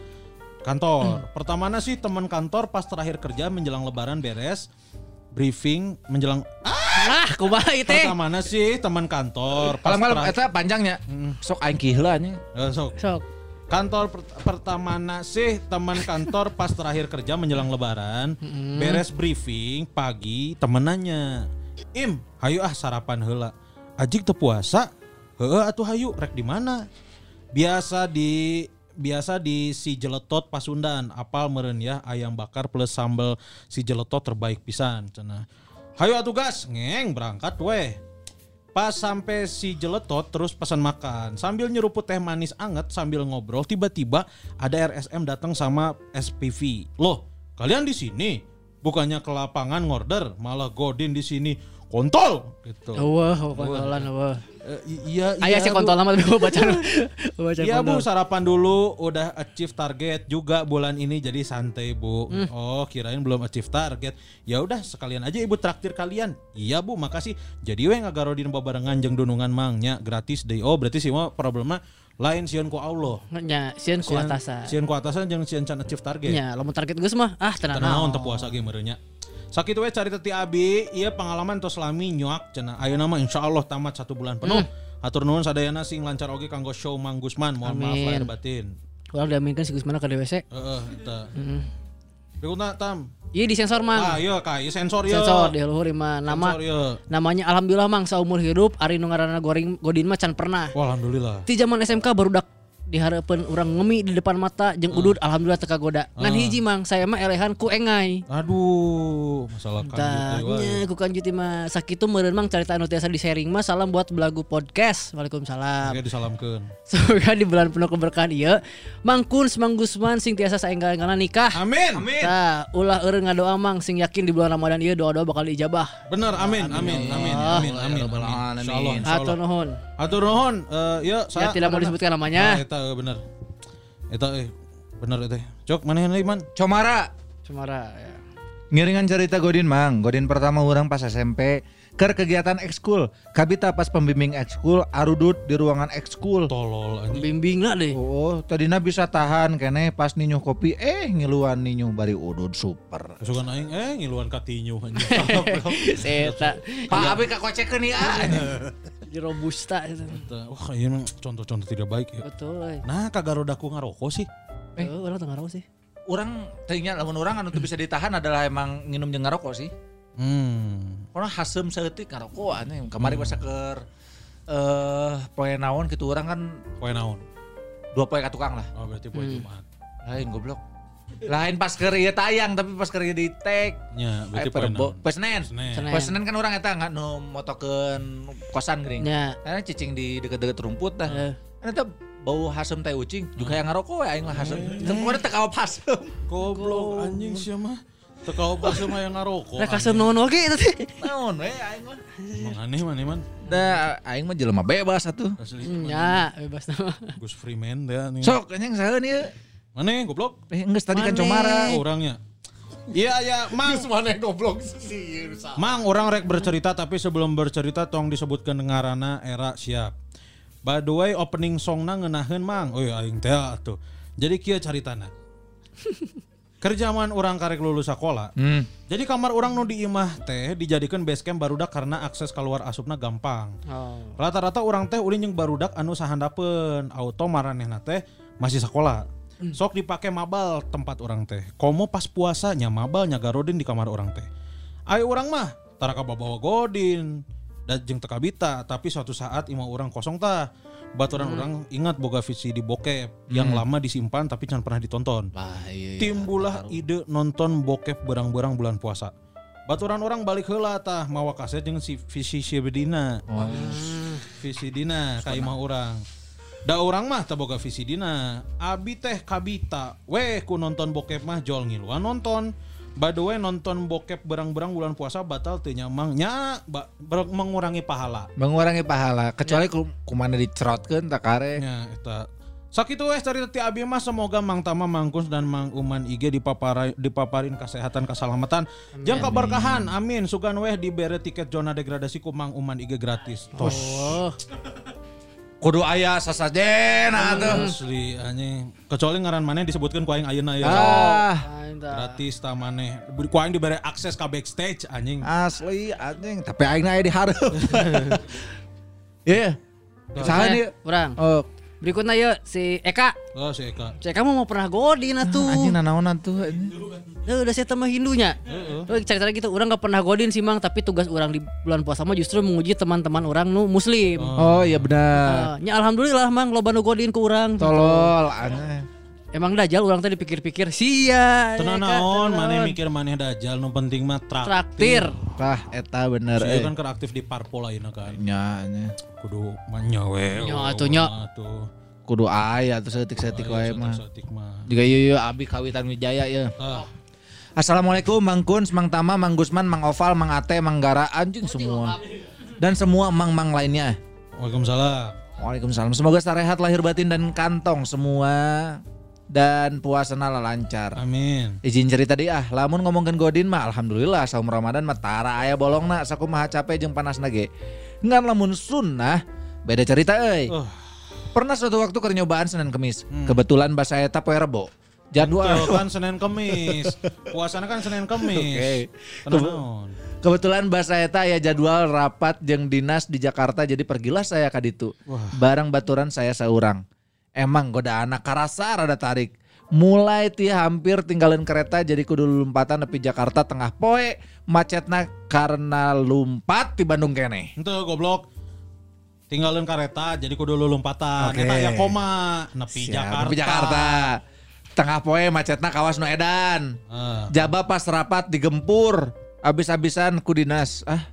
kantor. Pertamana sih teman kantor pas terakhir kerja menjelang lebaran beres briefing menjelang
Ah, kumaha ieu teh?
pertamana sih teman kantor pas
Malam-malam eta panjangnya. Sok aing nya.
Eh, sok.
Sok.
Kantor per- pertamana sih teman kantor pas terakhir kerja menjelang lebaran beres briefing pagi temenannya Im hayu ah sarapan heula Ajik teu puasa Heeh atuh hayu rek di mana biasa di biasa di si jeletot Pasundan apal meureun ya ayam bakar plus sambal si jeletot terbaik pisan cenah. Hayu atuh gas. Ngeng berangkat weh. Pas sampai si jeletot terus pesan makan sambil nyeruput teh manis anget sambil ngobrol tiba-tiba ada RSM datang sama SPV. Loh, kalian di sini? Bukannya ke lapangan ngorder malah Godin di sini kontol gitu.
Wah, kontolan wah.
Eh, i- iya
Aya sih kontol nama tapi gua baca. Gua baca
Iya bu sarapan dulu udah achieve target juga bulan ini jadi santai bu.
Hmm.
Oh kirain belum achieve target. Ya udah sekalian aja ibu traktir kalian. Iya bu makasih. Jadi we ngagarodin babarengan jeung dunungan mangnya gratis deh. Oh berarti sih mah problemnya lain sieun ku Allah.
Nya, sieun ku atasan.
Sieun ku atasan jeung sieun can achieve target.
Nya, lamun target geus mah ah tenang.
Tenang untuk puasa ge meureunnya. Sakit we cari teti abi, iya pengalaman tos lami nyoak cenah. Ayeuna mah insyaallah tamat satu bulan penuh. Hatur nuhun sadayana sing lancar oge kanggo show Mang Gusman. Mohon maaf
Amin.
lahir batin.
Kurang diaminkan si Gusmana ke DWC.
Heeh, eta. Pikuna tam.
Iya di sensor mang.
Ah, iya ka, ieu sensor ieu.
Sensor di luhur mah nama
Sensor ieu.
namanya alhamdulillah mang saumur hidup ari nu ngaranna goreng godin mah can pernah.
Wah, alhamdulillah.
Ti zaman SMK baru dak diharapkan orang ngemi di depan mata jeung udud alhamdulillah teka goda. Ngan hiji mang saya mah elehan ku engai.
Aduh, masalah kanjut wae.
Tanya ku kanjuti mah sakitu meureun mang carita anu tiasa di sharing mah salam buat belagu podcast. Waalaikumsalam.
Oke disalamkeun.
Semoga di bulan penuh keberkahan ieu mangkun Mang Gusman sing tiasa saenggal-enggalna nikah.
Amin. Amin.
Tah, ulah eureun ngadoa mang sing yakin di bulan Ramadan ieu doa-doa bakal diijabah.
Bener, amin, amin, amin, amin, amin, amin. Insyaallah,
Hatur
insyaallah.
nuhun.
Atur nuhun. Eh, yuk,
Ya tidak mau disebutkan namanya.
Eta eh, bener. Eta eh bener eta. Cok, mana yang Iman?
Comara.
Cemara ya.
Ngiringan cerita Godin Mang, Godin pertama orang pas SMP ke kegiatan ekskul. Kabita pas pembimbing ekskul arudut di ruangan ekskul.
Tolol anjing.
Bimbingna deh.
Oh, tadina bisa tahan kene pas ninyuh kopi eh ngiluan ninyuh bari udud super.
Kesukaan aing eh ngiluan katinyu anjing.
Eta
Pak Abi kakocekeun ya.
di robusta itu.
Eta, Wah, ini emang contoh-contoh tidak baik ya.
Betul.
Nah, kagak rodaku ngarokok sih.
Eh, orang tengah rawa sih.
Orang tadinya lamun orang anu bisa ditahan adalah emang nginum jeung ngarokok sih.
Hmm.
Karena hasem seeutik ngarokok aneh. Kamari pas keur eh poe naon gitu orang kan
Poe naon?
dua poe ka tukang lah.
Oh, berarti poe Jumat.
Lain goblok. Lain pas ieu tayang tapi pas ieu di tag.
Ya, berarti
Eh,
naon?
poe Senen.
Senin.
Senin.
Poe Senen kan orang eta nggak nu motokeun kosan gering.
Ya.
Karena cicing di deket-deket rumput dah. Kan eta bau hasem teh ucing juga yang ngarokok we aing mah hasem. Teu kumaha teu kaop hasem.
Goblok anjing sih mah. Teka obat sama yang ngarokok.
Rek kasem naon oge eta teh.
Naon we aing mah.
Emang aneh mana man?
Da aing mah jelema bebas atuh.
Asli.
Ya, bebas nama.
Gus Freeman nih.
Sok anjing saeun ieu.
Mana goblok?
Eh geus tadi kan comara.
Oh, orangnya. Iya ya, Mang.
Mana goblok sih?
Mang, orang rek bercerita tapi sebelum bercerita tong disebutkan dengarana era siap. By the way opening songna ngeunaheun mang. Oh ya aing teh atuh. Jadi kieu caritana. Kerjaman orang karek lulus sekolah.
Hmm.
Jadi kamar orang nu di imah teh dijadikan base camp barudak karena akses keluar asupna gampang.
Oh.
Rata-rata orang teh ulin jeung barudak anu sahandapeun auto maranehna teh masih sekolah. Sok dipake mabal tempat orang teh. Komo pas puasanya mabal nyaga rodin di kamar orang teh. Ayo orang mah taraka bawa godin dan jeung teka bita tapi suatu saat imah orang kosong tah. Baturan orang ingat boga visi di bokep yang lama disimpan tapi jangan pernah ditonton.
Wah, iya, iya.
Timbulah ide nonton bokep berang-berang bulan puasa. Baturan orang balik heula tah mawa kaset jeung si visi si bedina. Visi dina ka imah orang. Da orang mah teu boga visi dina. Abi teh kabita. Weh ku nonton bokep mah jol ngiluan nonton. By the way nonton bokep berang-berang bulan puasa batal teu nyamang nya ba- mengurangi pahala.
Mengurangi pahala kecuali ku kumana dicerotkeun tak kare.
Ya, eta. Sakitu weh cerita ti abi mah semoga Mang Tama Mangkus dan Mang Uman IG dipapara, dipaparin kesehatan keselamatan jeung keberkahan amin sugan weh dibere tiket zona degradasi ku Mang Uman IG gratis tos
Oh.
Kudu aya sasajen atuh.
asli anjing kecuali ngaran maneh disebutkan ku aing ayeuna ya
Ah,
gratis ta maneh ku aing dibere akses ka backstage anjing
asli anjing, tapi aing aya di hareup. Iya. Saha nih?
Orang.
Oh,
Berikutnya yuk si Eka.
oh si Eka
Si Eka mau pernah godin atuh.
anjing nanaonan tuh.
Eh, udah saya tambah Hindunya. Oh, cerita gitu, orang gak pernah godin sih mang, tapi tugas orang di bulan puasa mah justru menguji teman-teman orang nu muslim.
Oh, iya benar.
Eh, nya alhamdulillah mang loba nu godin ku orang.
Tolol anjing.
Emang dajal orang tadi pikir-pikir sia.
Tenang
Eka,
naon maneh mikir maneh dajal nu penting mah
traktir.
Tah eta bener eh.
kan keur aktif di parpol ayeuna kan
Nya, nya.
kudu manya we
Nya, atuh, nya.
atuh
Kudu aya tuh setik-setik wae mah. Juga ieu ieu abi kawitan Wijaya ya.
Ah,
Assalamualaikum Mang Kuns, Mang Tama, Mang Gusman, Mang Oval, Mang Ate, Mang Gara, anjing semua. Dan semua mang-mang lainnya.
Waalaikumsalam.
Waalaikumsalam. Semoga sarehat lahir batin dan kantong semua dan puasana lancar.
Amin.
Izin cerita deh ah, lamun ngomongin Godin mah alhamdulillah saum Ramadan mah tara aya bolongna sakumaha capek jeung panasna ge. Ngan lamun sunnah beda cerita euy.
Oh.
Pernah suatu waktu keur nyobaan Senin Kemis. Kebetulan bahasa eta poe Rebo. Jadwal
kan Senin Kemis. Puasana kan Senin Kemis. Tenang naon.
Kebetulan bahasa eta ya jadwal rapat jeung dinas di Jakarta jadi pergilah saya ka ditu. Barang baturan saya seorang. Emang goda anak karasa rada tarik. Mulai ti hampir tinggalin kereta jadi kudu lompatan nepi Jakarta tengah poe macetna karena lumpat di Bandung kene.
Ente goblok. Tinggalin kareta jadi kudu lompatan. Eta ya koma nepi
Siap,
Jakarta.
nepi Jakarta. Tengah poe macetna kawas nu edan.
Ah,
Jaba pas rapat digempur. Abis-abisan ku dinas. Ah,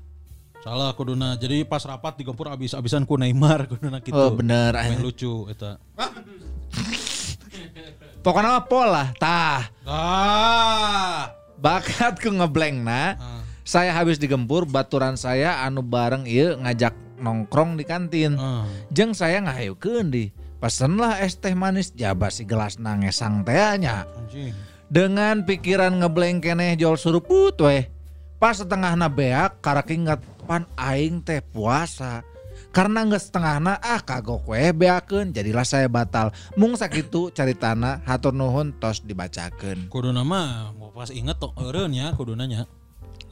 salah kuduna. Jadi pas rapat digempur abis-abisan ku Neymar kuduna gitu.
oh bener.
Main lucu eta.
Pokoknya mah pola. Tah.
Ah.
bakat ke ngeblank na saya habis digempur baturan saya anu bareng ieu ngajak nongkrong di kantin
Ah.
jeng saya ngahayukeun di pesenlah es teh manis jaba si gelas nangesang tehnya
Anjing.
dengan pikiran ngeblank keneh jol suruput weh pas setengah na beak karek inget pan aing teh puasa karena nggak setengahna ah kagok weh beakeun jadilah saya batal mung sakitu caritana hatur nuhun tos dibacakeun
Kuduna mah mau pas inget tuh eureun ya kuduna nya.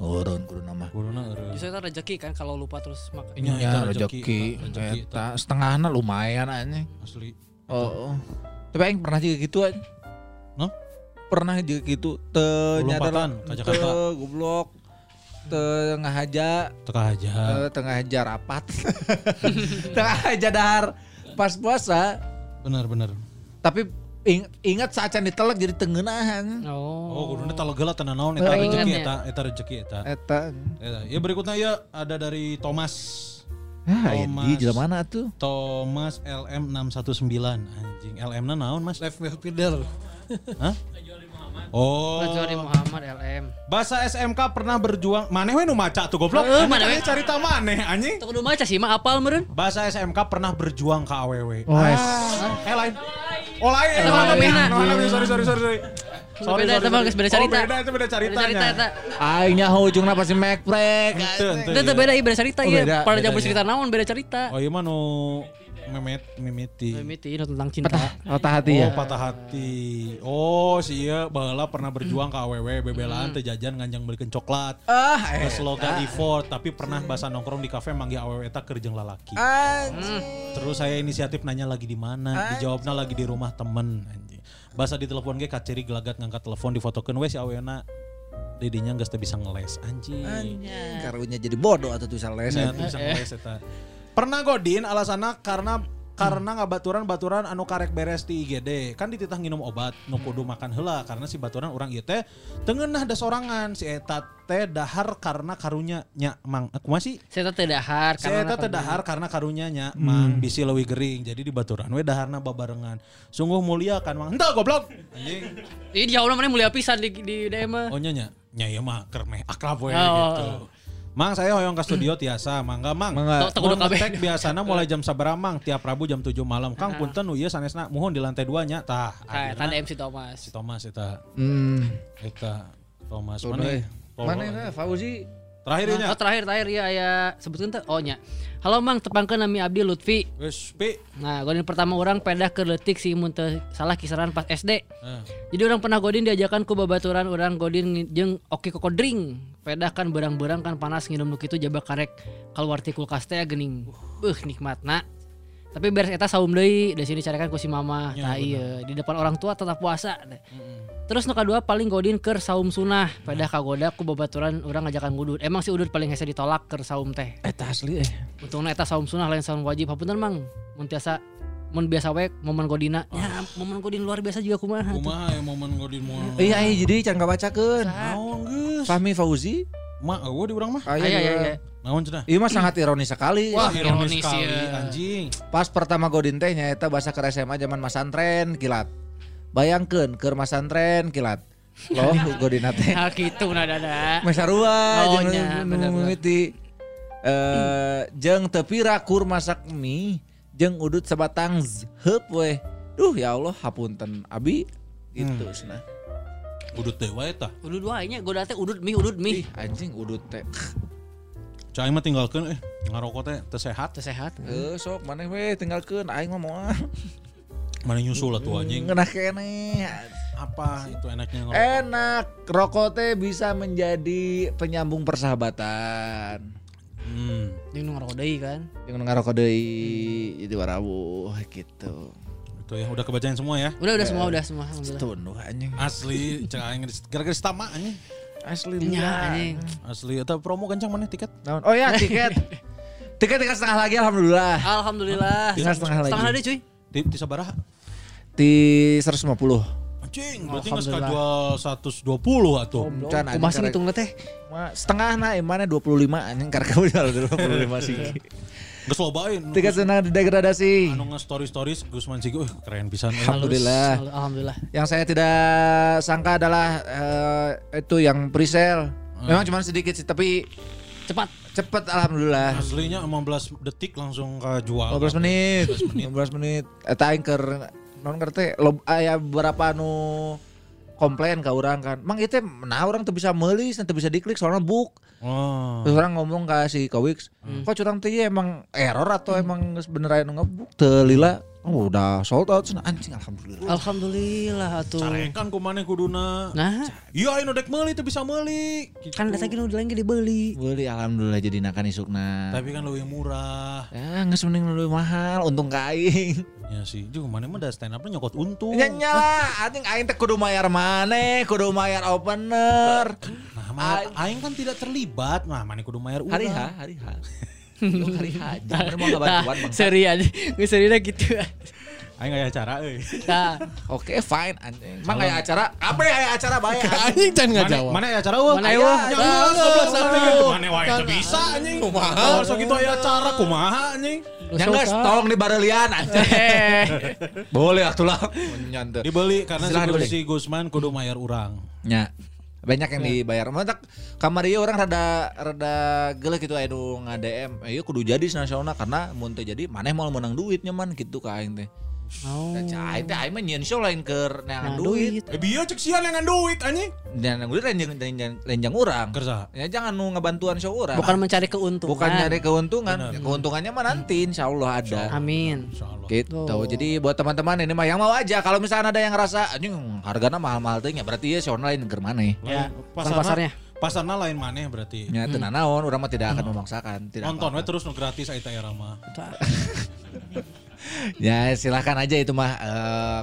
urun kudu nama
Kuduna eureun.
Justru itu rezeki kan kalau lupa terus makan.
Nya,
Ya
eta
rezeki,
eta eta.
eta setengahnya lumayan aja.
Asli.
Oh, oh. tapi aing pernah juga gitu aja.
No?
Pernah juga gitu. Te
Jakarta.
te goblok. Tengah aja,
Teka aja.
eh, tengah aja rapat. tengah aja dahar pas puasa.
Bener bener.
Tapi ing- ingat saat can ditelek jadi tengenahan.
Oh.
Oh, kuduna talegela tenan naon eta
Eh,
rezeki
ingat ya.
eta eta rezeki eta.
Eta.
Eta. Ya berikutnya ya ada dari Thomas.
Ah,
Thomas.
jelema mana tuh?
Thomas LM 619 anjing. LM na naon Mas?
Left midfielder.
Hah? Oh.
Kecuali Muhammad LM.
Bahasa SMK pernah berjuang. Maneh we nu maca tuh goblok.
Eh,
Ini
mana we?
cerita maneh anjing.
Tuh kudu maca sih mah apal meureun.
Bahasa SMK pernah berjuang ke AWW.
Oh.
Ah, eh lain. Oh lain.
Eta
eh,
mah
mana
beda.
beda. Mana beda. Sorry sorry sorry. sorry. Sorry,
Beda,
sorry,
geus beda cerita.
Oh, beda itu beda ceritanya.
Beda cerita.
Aingnya ujungnya pasti
ente,
Itu
iya.
beda beda cerita
Oh,
ieu.
beda,
Pada
beda,
jamu
iya.
cerita naon beda cerita.
Oh iya mah nu Memet, mimiti.
Mimiti nu tentang cinta.
Patah hati ya.
Oh patah hati. Oh si iya baheula pernah berjuang ke AWW bebelaan teu jajan nganjang belikan coklat.
Ah,
Ke slogan effort tapi pernah bahasa nongkrong di kafe manggil AWW eta keur jeung lalaki.
anjing.
Terus saya inisiatif nanya lagi di mana, dijawabnya lagi di rumah temen anjing. Bahasa di telepon ge kaciri gelagat ngangkat telepon difotokeun we si awena didinya geus teu bisa ngeles anjing.
Anjing. Karunya jadi bodoh atau tuh leset.
teu bisa ngeles eta. Pernah godin alasanna karena karena nggak baturan-baturan anu karek beres di IGD kan dititah nginum obat nu kudu makan heula karena si baturan orang ieu teh tengenah da sorangan. Si eta teh dahar karena karunya nya mang aku masih
Saya teh dahar
Si eta teh dahar karena karunya nya mang bisi leuwih gering. Jadi di baturan we daharna babarengan. Sungguh mulia kan mang. Henteu goblok! Anjing.
Ini di jauh namanya mulia pisan di di DM mah.
oh nya nya. Nya ieu mah keur meh akrab we
Oh.
gitu Mang saya hoyong ke studio tiasa, mangga mang.
Mangga.
Tok-
Mun
kabeh.
biasana mulai jam sabaraha mang tiap Rabu jam 7 malam. Kang punten nu ieu sanesna mohon di lantai 2 nya tah.
Tanda MC Thomas.
si Thomas eta
Hmm.
eta Thomas
Mana?
mana?
Mana ya Fauzi?
Terakhir nya.
Oh terakhir terakhir ya aya sebutkeun teh oh nya. Halo Mang tepangkeun nami Abdi Lutfi.
Wes pi.
Nah, godin pertama orang pedah ke letik si mun teu salah kisaran pas SD.
Eh.
Jadi orang pernah godin diajakan ku babaturan orang godin jeung oke kokodring. Pedah kan berang-berang kan panas nginum nu kitu jaba karek keluar ti kulkas teh geuning. Beuh nikmatna. Tapi beres eta saum deui, di sini carikan ku si mama. Nah iya, di depan orang tua tetap puasa. Terus nu kadua paling godin keur saum sunah. Pedah kagoda ku babaturan orang ngajakan ngudut. Emang si udut paling hese ditolak keur saum teh.
Eta asli eh.
Untungna eta saum sunah lain saum wajib. Hapunten mang. Mun tiasa mun biasa we momen godina. Ya, momen godin luar biasa juga kumaha.
Kumaha ya momen godin moal.
Iya, iya jadi can kabacakeun.
Naon geus?
Fahmi Fauzi?
Ma eueuh di urang mah.
Aya
Aya aya
juga.
aya.
Naon cenah?
Iya mah sangat ironis sekali.
Wah, ironis
ironis
sekali
ya.
anjing.
Pas pertama godin teh nyaeta bahasa ke SMA zaman masantren kilat. Bayangkeun keur masantren kilat. Loh godina teh.
Nah gitu nah dada.
Mesarua
Oh,
jeung
bener-bener.
mimiti. Eh jeung teu pira kur masak mie jeung udut sabatang z- heup we. Duh ya Allah hapunten abi itu cenah.
Udut teh wae tah.
Udut wae nya goda teh udut mie udut mie.
Anjing udut teh.
Cai mah tinggalkeun eh ngarokok teh teu sehat.
Teu sehat.
Eh sok maneh we tinggalkeun aing mah moal.
Mana nyusul atuh anjing.
Ngeunah keneh.
Apa itu enaknya ngerokok?
Enak, rokok teh bisa menjadi penyambung persahabatan.
Hmm.
Jeung nu ngarokok deui kan.
Yang ngarokok deui jadi warawuh gitu.
Itu ya udah kebacain semua ya.
Udah udah semua udah semua.
Tuh anjing.
Asli cek aing gara-gara stama anjing.
Asli liat.
anjing.
Asli eta promo kencang mana tiket?
Oh ya tiket. tiket tiket setengah lagi alhamdulillah.
Alhamdulillah.
Tinggal setengah lagi.
Setengah deui cuy.
Di, di sabaraha?
Di 150.
Anjing, berarti
Alhamdulillah.
kajual 120 atuh.
Can anjing
Kumaha sih
karek-
ngitungna teh?
Setengah nah mana 25 anjing karek kamu jual 25 sih.
Geus lobain.
Tiket setengah degradasi.
anu nge-story stories Gusman Sigi, uh, keren pisan. eh.
Alhamdulillah.
Alhamdulillah.
Yang saya tidak sangka adalah eh, itu yang pre-sale. Memang cuma sedikit sih tapi
Cepat.
cepet alhamdulillah.
Aslinya 15 detik langsung kejual.
15 menit. 15 menit. Eta aing keur non ngerti lo aya beberapa anu komplain ke orang kan. Mang itu nah orang tuh bisa meuli, teu bisa diklik soalnya book.
Oh.
Terus orang ngomong ke si Kawix, kok curang teh ieu emang error atau emang geus bener aya nu ngebuk teu lila. Oh, udah sold out cenah anjing alhamdulillah.
Alhamdulillah atuh.
Carekan ku maneh kuduna.
Nah,
Iya, anu dek meuli teu bisa meuli. Gitu.
kan data gini udah lagi dibeli.
Beli alhamdulillah jadi nakan isukna.
Tapi kan lebih murah.
Ya geus mending lebih mahal untung ka aing.
Ya sih, juga mana mah da stand up nyokot untung.
Nya nya anjing aing teh kudu mayar maneh, kudu mayar opener.
Nah, aing kan tidak terlibat. Nah, mana kudu mayar urang.
Hari H, hari H. Yo, hari H. Jangan mau bantuan bang.
Seri aja. Gitu.
Aing aya acara euy.
Nah,
Oke fine anjing. Mang aya acara, apa ya aya acara bae anjing.
Can nggak
Mana
jawab.
mana aya acara eueuh?
Mana eueuh? Tah,
goblok sampe gitu. Mana wae teu bisa anjing. Kumaha? Kalau sok kitu aya acara kumaha anjing?
Nya geus tolong di barelian anjing.
Eh.
Boleh atuh lah. Nyante.
Dibeli karena si, Gusman kudu mayar urang.
Nya. Banyak yang dibayar. Mantap kamar ieu orang rada rada geuleuh gitu nu nga-DM. Ieu kudu jadi nasional karena teu jadi maneh mau menang duitnya man gitu ka aing teh.
Oh.
Cai teh aing mah nyieun show lain keur neangan
Nah,
duit.
Eh bieu cek sian yang duit anjing.
Dan duit lenjang lenjang lenjang urang.
Kerja.
Ya jangan nu ngebantuan show urang.
Bukan mencari keuntungan.
Bukan nyari keuntungan. Ya, keuntungannya mah nanti insya Allah ada.
Amin.
Insyaallah.
Gitu.
Tuh.
Jadi buat teman-teman ini mah yang mau aja kalau misalnya ada yang ngerasa anjing hargana mahal-mahal teh nya berarti ya show lain keur maneh.
Ya,
Pasarna-
pasarnya.
Pasarna lain maneh berarti.
Ya teu naon urang mah tidak akan memaksakan. Tidak
Nonton we terus nu gratis aita era mah.
Ya silahkan aja itu mah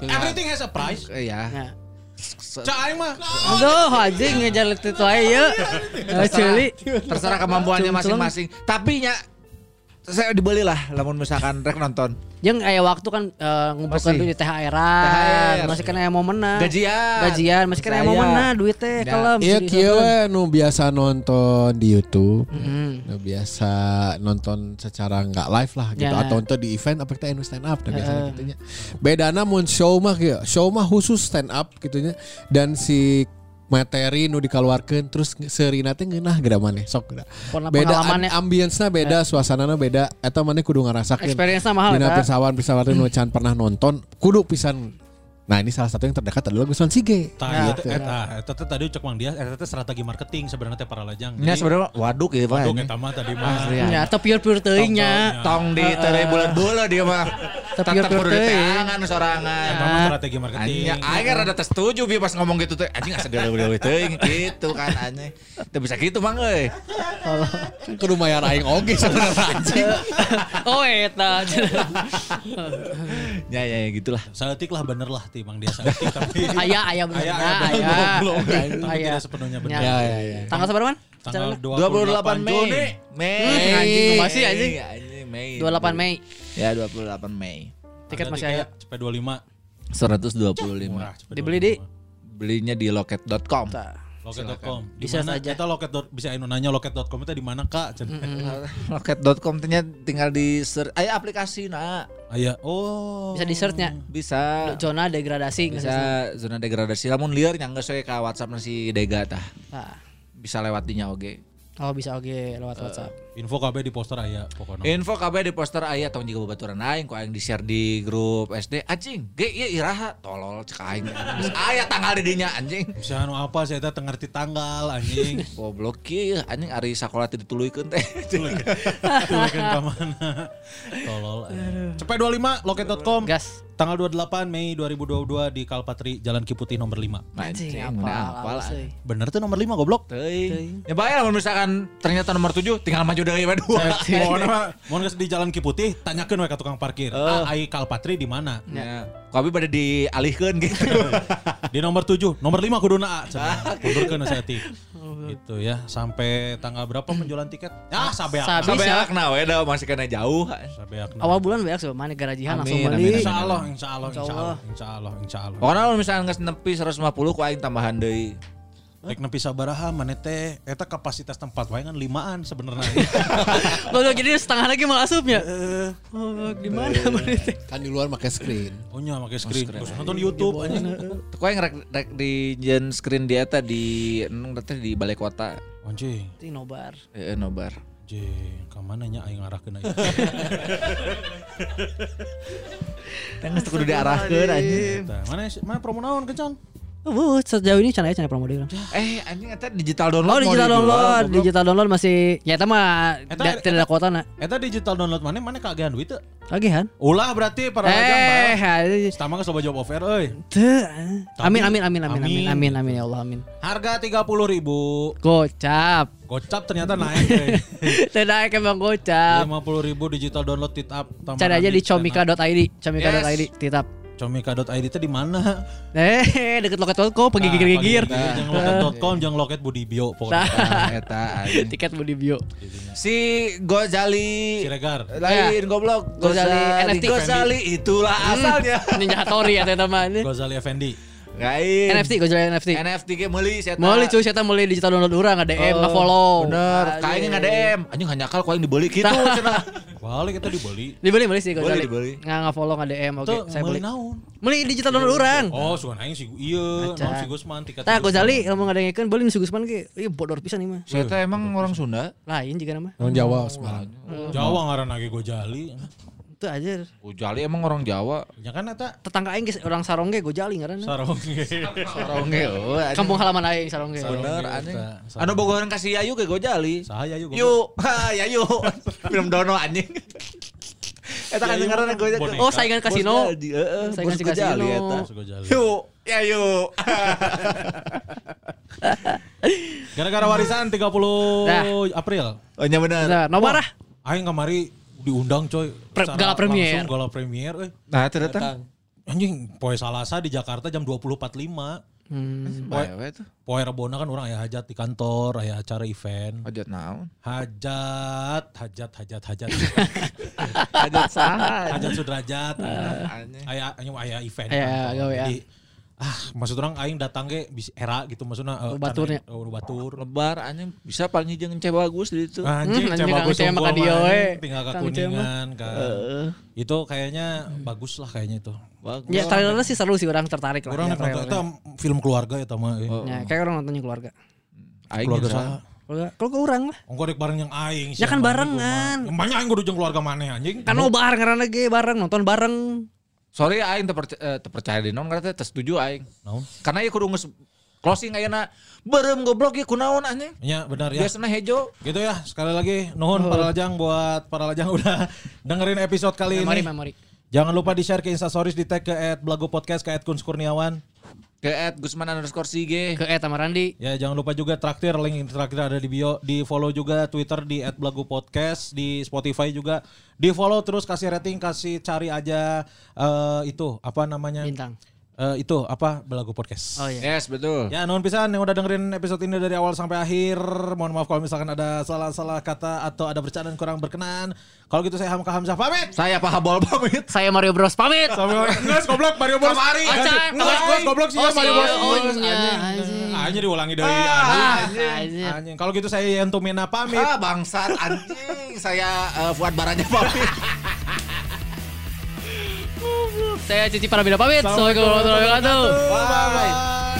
eh,
Everything has a price.
eh, ya.
Cak aing mah.
Aduh, anjing ngejar itu aja ya. Eh, Celi.
Terserah kemampuannya masing-masing. Tapi nya saya dibeli lah lamun misalkan rek nonton.
Jeung aya waktu kan eh, ngumpulkeun
Masih.
duit THR-an,
THR.
masih kan aya mau menang.
Gajian.
Gajian, masih kan aya mau menang duit teh
Ya.
kalem.
Iya kieu nu biasa nonton di YouTube.
Mm.
Nu biasa nonton secara nggak live lah gitu
Ya.
atau nonton di event apa kita anu stand up dan biasanya gitu nya. Bedana mun show mah kieu, show mah khusus stand up gitu nya dan si materi nu dikeluarkan terus serina teh ngeunah geura maneh sok geura. Beda am- ambience-na beda, suasanana beda eta maneh kudu ngarasakeun.
Experience-na mahal
Dina
eta.
pisawan pisawan nu can pernah nonton kudu pisan. Nah, ini salah satu yang terdekat adalah Gusman Sige.
Tah
Ya,
ieu teh eta eta teh tadi cek Mang Dias eta teh strategi marketing sebenarnya teh para lajang.
Ya sebenarnya waduk ya Pak.
Waduh eta mah tadi mah.
Ya, atau pure-pure teuing nya.
Tong di tere bulan bola dia mah.
Tapi
kudu
perteh.
diteangan sorangan.
Eta mah strategi marketing.
Anjing, aing rada teu setuju bi pas ngomong gitu teh. Anjing asa deuleu teuing gitu kan anjing. Teu bisa gitu Mang euy.
Kudu mayar aing oge sebenarnya anjing.
Oh, eta.
Ya ya ya gitulah.
Saeutik lah bener lah Mang Dias saeutik tapi
Aya, aya bener.
Aya,
Aya,
aya,
aya.
belum, belum. Tapi
Aya.
tidak sepenuhnya benar.
Ya.
Ya ya.
Tanggal seberapa, Man?
Tanggal
Acaranya?
28 Mei.
Juni.
Mei.
Hmm, anjing, masih, anjing.
Anjing Mei.
28 Mei.
Ya 28 Mei.
Tiket masih ada.
Cepet 25.
125.
Murah, cepet
Dibeli di
25.
Belinya di loket.com.
Loket.com.
Bisa
mana?
saja.
Eta loket dot- bisa nanya loket.com itu di mana Kak? Cen.
Loket.com ternyata tinggal di search aya aplikasi nah.
Aya. Oh.
bisa di search-nya.
Bisa.
Zona degradasi nggak
bisa zona degradasi lamun liar nyangga we ka WhatsApp si Dega tah.
Nah,
Bisa lewat dinya oge.
oh bisa oke lewat WhatsApp.
Info KB di poster aya pokoknya.
Info kabeh di poster aya tong juga babaturan aing ku aing di-share di grup SD anjing. Ge ieu iraha tolol cek aing. Geus aya tanggal di dinya anjing.
Bisa anu apa saya teh ngerti tanggal anjing.
Goblok kieu anjing ari sakola teh dituluykeun teh.
Tulikeun ka mana. Tolol. Cepet 25 loket.com.
Gas.
Tanggal 28 Mei 2022 di Kalpatri Jalan Kiputih nomor 5.
Anjing apa? euy.
Bener tuh nomor 5 goblok.
Teuing. Ya bae lamun misalkan ternyata nomor 7 tinggal maju deui we dua.
Pokoknya mah mau geus di Jalan Kiputih tanyakeun we ka tukang parkir. Ah, ai Kalpatri di mana?
Ya. Ku abi pada dialihkeun gitu.
Di nomor 7, nomor 5 kuduna cenah. Kudurkeun saya. Gitu ya. Sampai tanggal berapa penjualan tiket? Ya, sabeak.
Sabi-
Sampai
Bisa.
akna we da masih kena jauh.
Sabeak.
Awal bulan beak sih mana garajihan langsung beli.
amin,
Insya Allah, insya Allah, insya
Insya
Allah, insya Allah, insya Allah.
Pokoknya kalau misalnya nggak nepi 150 ku aing tambahan deui.
Rek nepi sabaraha mana teh eta kapasitas tempat wae kan limaan sebenarnya.
Kalau jadi setengah lagi malah asupnya. Oh, gimana mana teh?
Kan di luar pakai screen.
Oh nya pakai screen. Terus nonton YouTube anjing.
Ku aing rek, rek di jen screen dia teh di teh di balai kota.
Anjing.
Itu nobar.
Heeh nobar.
Anjing, ka mana nya aing ngarahkeun aya.
Tengah kudu diarahkeun anjing.
Mana mana promo naon kencan?
Oh, sejauh ini channel channel promo dia.
Eh anjing eta digital download
Oh, digital download,
goblok.
digital download masih ya eta mah da- tidak ada kuota na.
Eta digital download mana mana kagean duit teu?
Kagihan.
Ulah berarti para lajang
Eh,
bae. Pertama geus loba job offer euy.
teu. Amin amin amin amin amin
Amin.
amin ya Allah amin.
Harga 30.000.
Gocap.
Gocap ternyata naik euy.
Teu naik emang gocap.
50.000 digital download titap.
Cari aja di comika.id, comika.id, titap.
Comika.id itu di mana?
Eh, deket loket.com pergi gigir-gigir.
Nah, Jangan loket.com, jangan loket Budi Bio pokoknya.
Nah, eta.
Tiket mau di bio.
Si Gozali
Siregar.
lain goblok
Gozali
Gozali
NFT.
Gozali itulah asalnya.
Ninja ya teh mah ini.
Gozali Effendi.
Lain.
NFT, gue jual NFT.
NFT ge meuli saya.
Mau cuy, saya mulai digital download urang, nge DM, nge follow.
Bener, kayaknya nggak DM. Anjing hanya kal ku aing dibeli gitu cenah.
Balik kita dibeli.
Dibeli beli sih jual.
dibeli.
Nggak nge follow, nge DM, oke.
Tuh,
Saya
beli naon?
Beli digital download urang.
Oh, suka aing si iya, naon si Gusman tiket.
Tah,
Gusman.
jali, ilmu ngadengikeun beli nu si Gusman ge. Iya bodor pisan ieu mah.
Saya teh emang orang Sunda.
Lain juga nama.
Orang Jawa Semarang.
Jawa ngaran lagi Gojali.
Itu aja.
Gojali emang orang Jawa.
Ya kan eta
Tetangga aing geus orang Sarongge Gojali ngaranna.
sarongge.
Sarongge oh.
Kampung halaman aing Sarongge.
Bener anjing. Anu bogohan kasih Yayu ke Gojali.
Sahaya yuk.
Yuk, ha, Yayu. Film Dono anjing. Eta kan
Yayu
dengaran Gojali.
Oh, saingan kasino.
Heeh,
Saingan si
Gojali
kasino.
eta.
Gojali.
Yuk, Yayu.
Gara-gara warisan 30
Dah.
April.
Oh, nya bener.
Nah, nobar ah.
Aing kamari diundang coy.
Pre-
Secara
gala premier.
langsung Gala premier euy.
Nah, itu datang.
Anjing, poe Salasa di Jakarta jam 20.45.
Hmm.
Tuh.
Poe Rebona kan orang aya hajat di kantor, aya acara event.
Hajat naon?
Hajat, hajat, hajat, hajat.
Hajat saha?
hajat sudrajat.
Anjing.
Aya aya aya event.
Aya,
kantor.
gawe, ya.
Jadi, ah maksud orang aing datang ge bisa era gitu maksudnya eh,
Oh, baturnya.
karena- oh, batur.
Lebar anjing bisa paling jeung cewek bagus di itu.
Anjing,
Hmm,
cewek bagus
Kang Cem
unggul
mah ka dia we.
tinggal ke
mah.
kuningan kan. Itu kayaknya bagus lah kayaknya itu.
Bagus.
Ya trailernya sih seru sih orang tertarik lah.
Orang
ya,
itu film keluarga ya tama.
Oh.
Ya, kayak orang nontonnya keluarga.
Aing
Keluarga?
Keluarga, kalau ke orang lah.
Ongko dek bareng yang aing.
Ya kan barengan.
Banyak aing kudu jeung keluarga maneh anjing.
Kan lo bareng karena ge bareng nonton bareng.
Sorry aing teu percaya, eh, teu percaya di naon karena teh setuju aing.
Naon?
Karena ieu kudu geus closing ayeuna berem goblok ieu kunaon anjing.
Ya benar ya.
Biasana hejo.
Gitu ya, sekali lagi nuhun para lajang buat para lajang udah dengerin episode kali
Memori
ini.
memori.
Jangan lupa di-share ke Instastories di tag ke @blago podcast ke @kunskurniawan.
Ke at Gusman underscore Sige.
Ke Eta Marandi.
Ya jangan lupa juga traktir link traktir ada di bio. Di follow juga Twitter di @blago_podcast, di Spotify juga. Di follow terus kasih rating, kasih cari aja eh, itu apa namanya?
Bintang.
Eh, itu apa Belagu Podcast.
Oh iya.
Yes, betul.
Ya, nuhun pisan yang udah dengerin episode ini dari awal sampai akhir. Mohon maaf kalau misalkan ada salah-salah kata atau ada bercandaan kurang berkenan. Kalau gitu saya Hamka Hamzah pamit.
Saya Pak Habol pamit.
Saya Mario Bros pamit.
Sampai nges goblok Mario Bros.
Kamari.
Nges goblok sih ya
Oh,
Mario
iya,
Bros.
oh,
Nges,
iya,
anjing.
anjing.
Diulangi dari
Ah, anjing.
anjing. Kalau gitu saya Yentumina pamit.
Ah, bangsat anjing. Saya eh, Fuad Baranya pamit.
Saya Cici Parabila pamit. Assalamualaikum warahmatullahi wabarakatuh.
Bye.